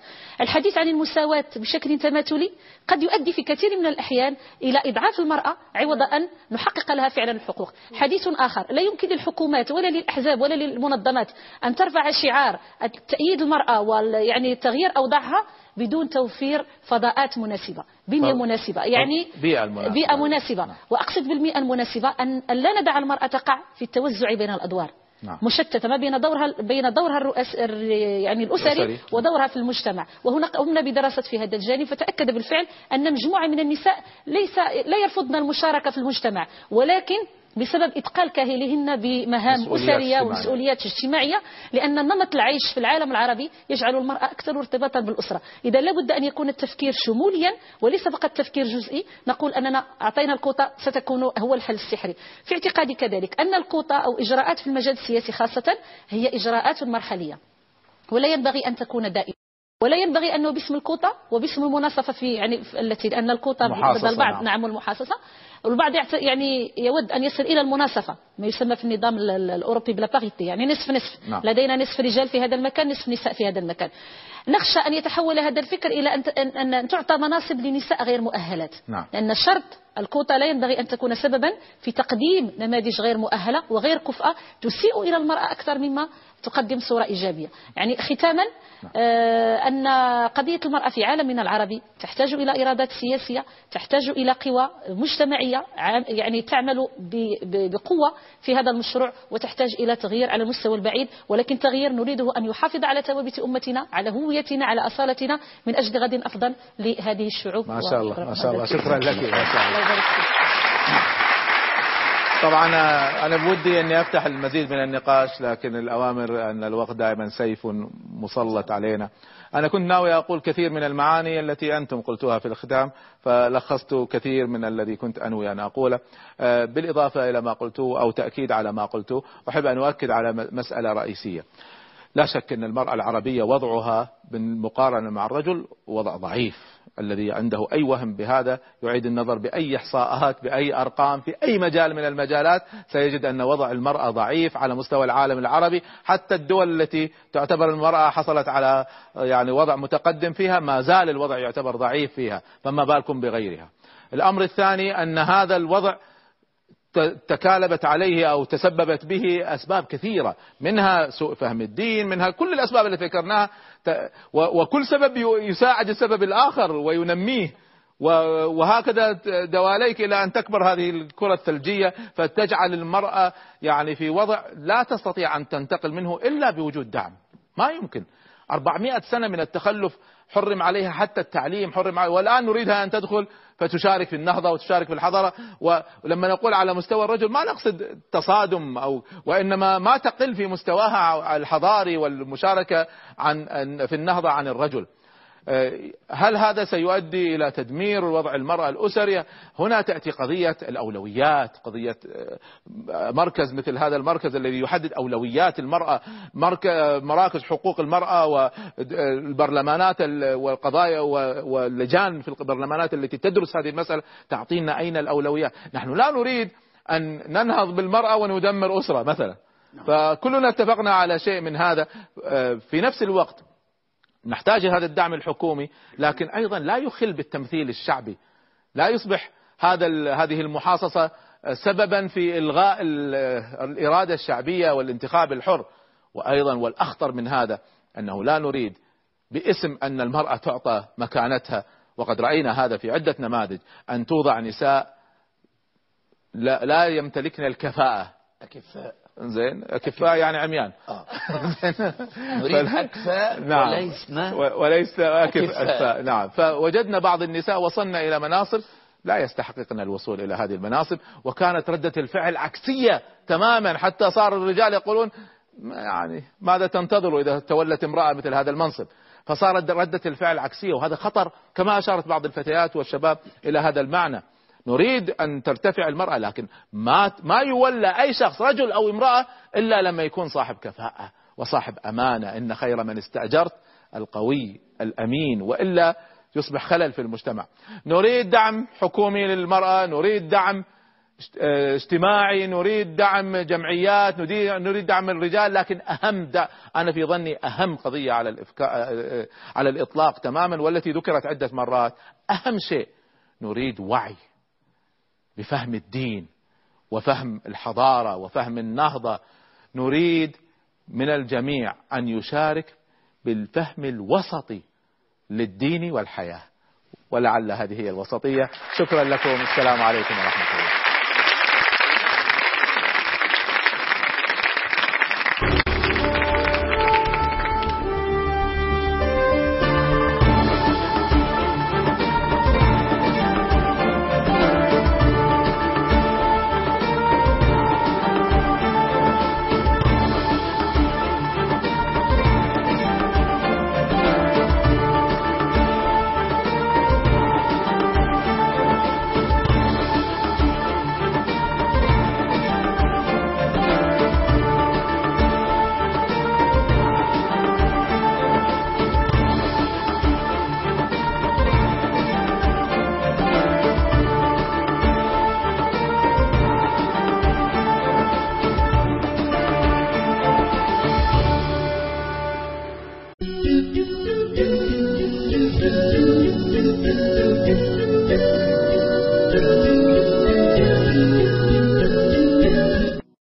الحديث عن المساواة بشكل تماثلي قد يؤدي في كثير من الأحيان إلى إضعاف المرأة عوض أن نحقق لها فعلا الحقوق حديث آخر لا يمكن للحكومات ولا للأحزاب ولا للمنظمات أن ترفع شعار تأييد المرأة وال- يعني تغيير أوضاعها بدون توفير فضاءات مناسبة. بنية مناسبة. يعني بيئة المناسبة. بيئة مناسبة. وأقصد بالبيئة المناسبة أن لا ندع المرأة تقع في التوزع بين الأدوار. نعم. مشتتة ما بين دورها بين دورها الرؤس الر- يعني الأسري الأسري. ودورها في المجتمع. وهنا قمنا بدراسة في هذا الجانب فتأكد بالفعل أن مجموعة من النساء ليس لا يرفضن المشاركة في المجتمع. ولكن بسبب إثقال كاهلهن بمهام أسرية. ومسؤوليات اجتماعية لأن نمط العيش في العالم العربي يجعل المرأة أكثر ارتباطا بالأسرة. إذا لابد أن يكون التفكير شموليا وليس فقط تفكير جزئي. نقول أننا أعطينا الكوطة ستكون هو الحل السحري. في اعتقادي كذلك أن الكوطة أو إجراءات في المجال السياسي خاصة هي إجراءات مرحلية. ولا ينبغي أن تكون دائمة. ولا ينبغي أنه باسم الكوطة وباسم المناصفة في يعني التي الكوطة محاصصة، بدل البعض نعم. نعم والمحاصصة والبعض يعني يود أن يصل إلى المناصفة ما يسمى في النظام ال- ال- الأوروبي بلا باريتي يعني نصف نصف. نعم. لدينا نصف رجال في هذا المكان نصف نساء في هذا المكان. نخشى أن يتحول هذا الفكر إلى أن أن أن تعطى مناصب لنساء غير مؤهلات. نعم. لأن شرط الكوطة لا ينبغي أن تكون سببا في تقديم نماذج غير مؤهلة وغير كفءة تسيء إلى المرأة أكثر مما تقدم صورة إيجابية يعني ختاما آه، أن قضية المرأة في عالمنا العربي تحتاج إلى إرادات سياسية تحتاج إلى قوى مجتمعية يعني تعمل بقوة في هذا المشروع وتحتاج إلى تغيير على المستوى البعيد ولكن تغيير نريده أن يحافظ على ثوابت أمتنا على هويتنا على أصالتنا من أجل غد أفضل لهذه الشعوب ما شاء الله. ما شاء الله شكرا لك ما شاء الله. طبعا أنا بودي إني أفتح المزيد من النقاش لكن الأوامر أن الوقت دائما سيف مسلط علينا. أنا كنت ناوي أقول كثير من المعاني التي أنتم قلتوها في الختام فلخصت كثير من الذي كنت أنوي أن أقوله. آه، بالإضافة إلى ما قلته أو تأكيد على ما قلته أحب أن أؤكد على مسألة رئيسية. لا شك إن المرأة العربية وضعها بالمقارنة مع الرجل وضع ضعيف. الذي عنده أي وهم بهذا يعيد النظر بأي إحصاءات بأي أرقام في أي مجال من المجالات سيجد أن وضع المرأة ضعيف على مستوى العالم العربي حتى الدول التي تعتبر المرأة حصلت على يعني وضع متقدم فيها ما زال الوضع يعتبر ضعيف فيها فما بالكم بغيرها الأمر الثاني أن هذا الوضع تكالبت عليه أو تسببت به أسباب كثيرة منها سوء فهم الدين منها كل الأسباب التي ذكرناها وكل سبب يساعد السبب الآخر وينميه. وهكذا دواليك إلى أن تكبر هذه الكرة الثلجية فتجعل المرأة يعني في وضع لا تستطيع أن تنتقل منه إلا بوجود دعم. ما يمكن. 400 سنة من التخلف حرم عليها حتى التعليم حرم عليها. والآن نريدها أن تدخل فتشارك في النهضة وتشارك في الحضارة. ولما نقول على مستوى الرجل ما نقصد تصادم أو وإنما ما تقل في مستواها الحضاري والمشاركة عن في النهضة عن الرجل. هل هذا سيؤدي إلى تدمير وضع المرأة الاسري؟ هنا تاتي قضيه الأولويات، قضية مركز مثل هذا المركز الذي يحدد أولويات المرأة، مراكز حقوق المرأة والبرلمانات والقضايا واللجان في البرلمانات التي تدرس هذه المسألة تعطينا أين الأولويات، نحن لا نريد أن ننهض بالمرأة وندمر أسرة مثلا. فكلنا اتفقنا على شيء من هذا في نفس الوقت نحتاج هذا الدعم الحكومي لكن أيضا لا يخل بالتمثيل الشعبي. لا يصبح هذا هذه المحاصصة سببا في إلغاء الإرادة الشعبية والانتخاب الحر. وأيضا والأخطر من هذا أنه لا نريد باسم أن المرأة تعطى مكانتها. وقد رأينا هذا في عدة نماذج. أن توضع نساء لا, يمتلكن الكفاءة. أكفاء زين؟ اكفاء يعني عميان. آه. نريد أكفاء نعم. وليس ما؟ وليس. أكفاء. نعم. فوجدنا بعض النساء وصلنا إلى مناصب لا يستحققن الوصول إلى هذه المناصب وكانت ردة الفعل عكسية تماما حتى صار الرجال يقولون يعني ماذا تنتظر إذا تولت امرأة مثل هذا المنصب؟ فصارت ردة الفعل عكسية وهذا خطر كما أشارت بعض الفتيات والشباب إلى هذا المعنى. نريد أن ترتفع المرأة لكن ما ما يولى أي شخص رجل أو امرأة إلا لما يكون صاحب كفاءة وصاحب أمانة. إن خير من استأجرت القوي الأمين وإلا يصبح خلل في المجتمع. نريد دعم حكومي للمرأة نريد دعم اجتماعي نريد دعم جمعيات نريد دعم الرجال لكن أهم أنا في ظني أهم قضية على الإفكا على الإطلاق تماما والتي ذكرت عدة مرات. أهم شيء نريد وعي. بفهم الدين وفهم الحضارة وفهم النهضة نريد من الجميع أن يشارك بالفهم الوسطي للدين والحياة. ولعل هذه هي الوسطية. شكرا لكم. السلام عليكم ورحمة الله.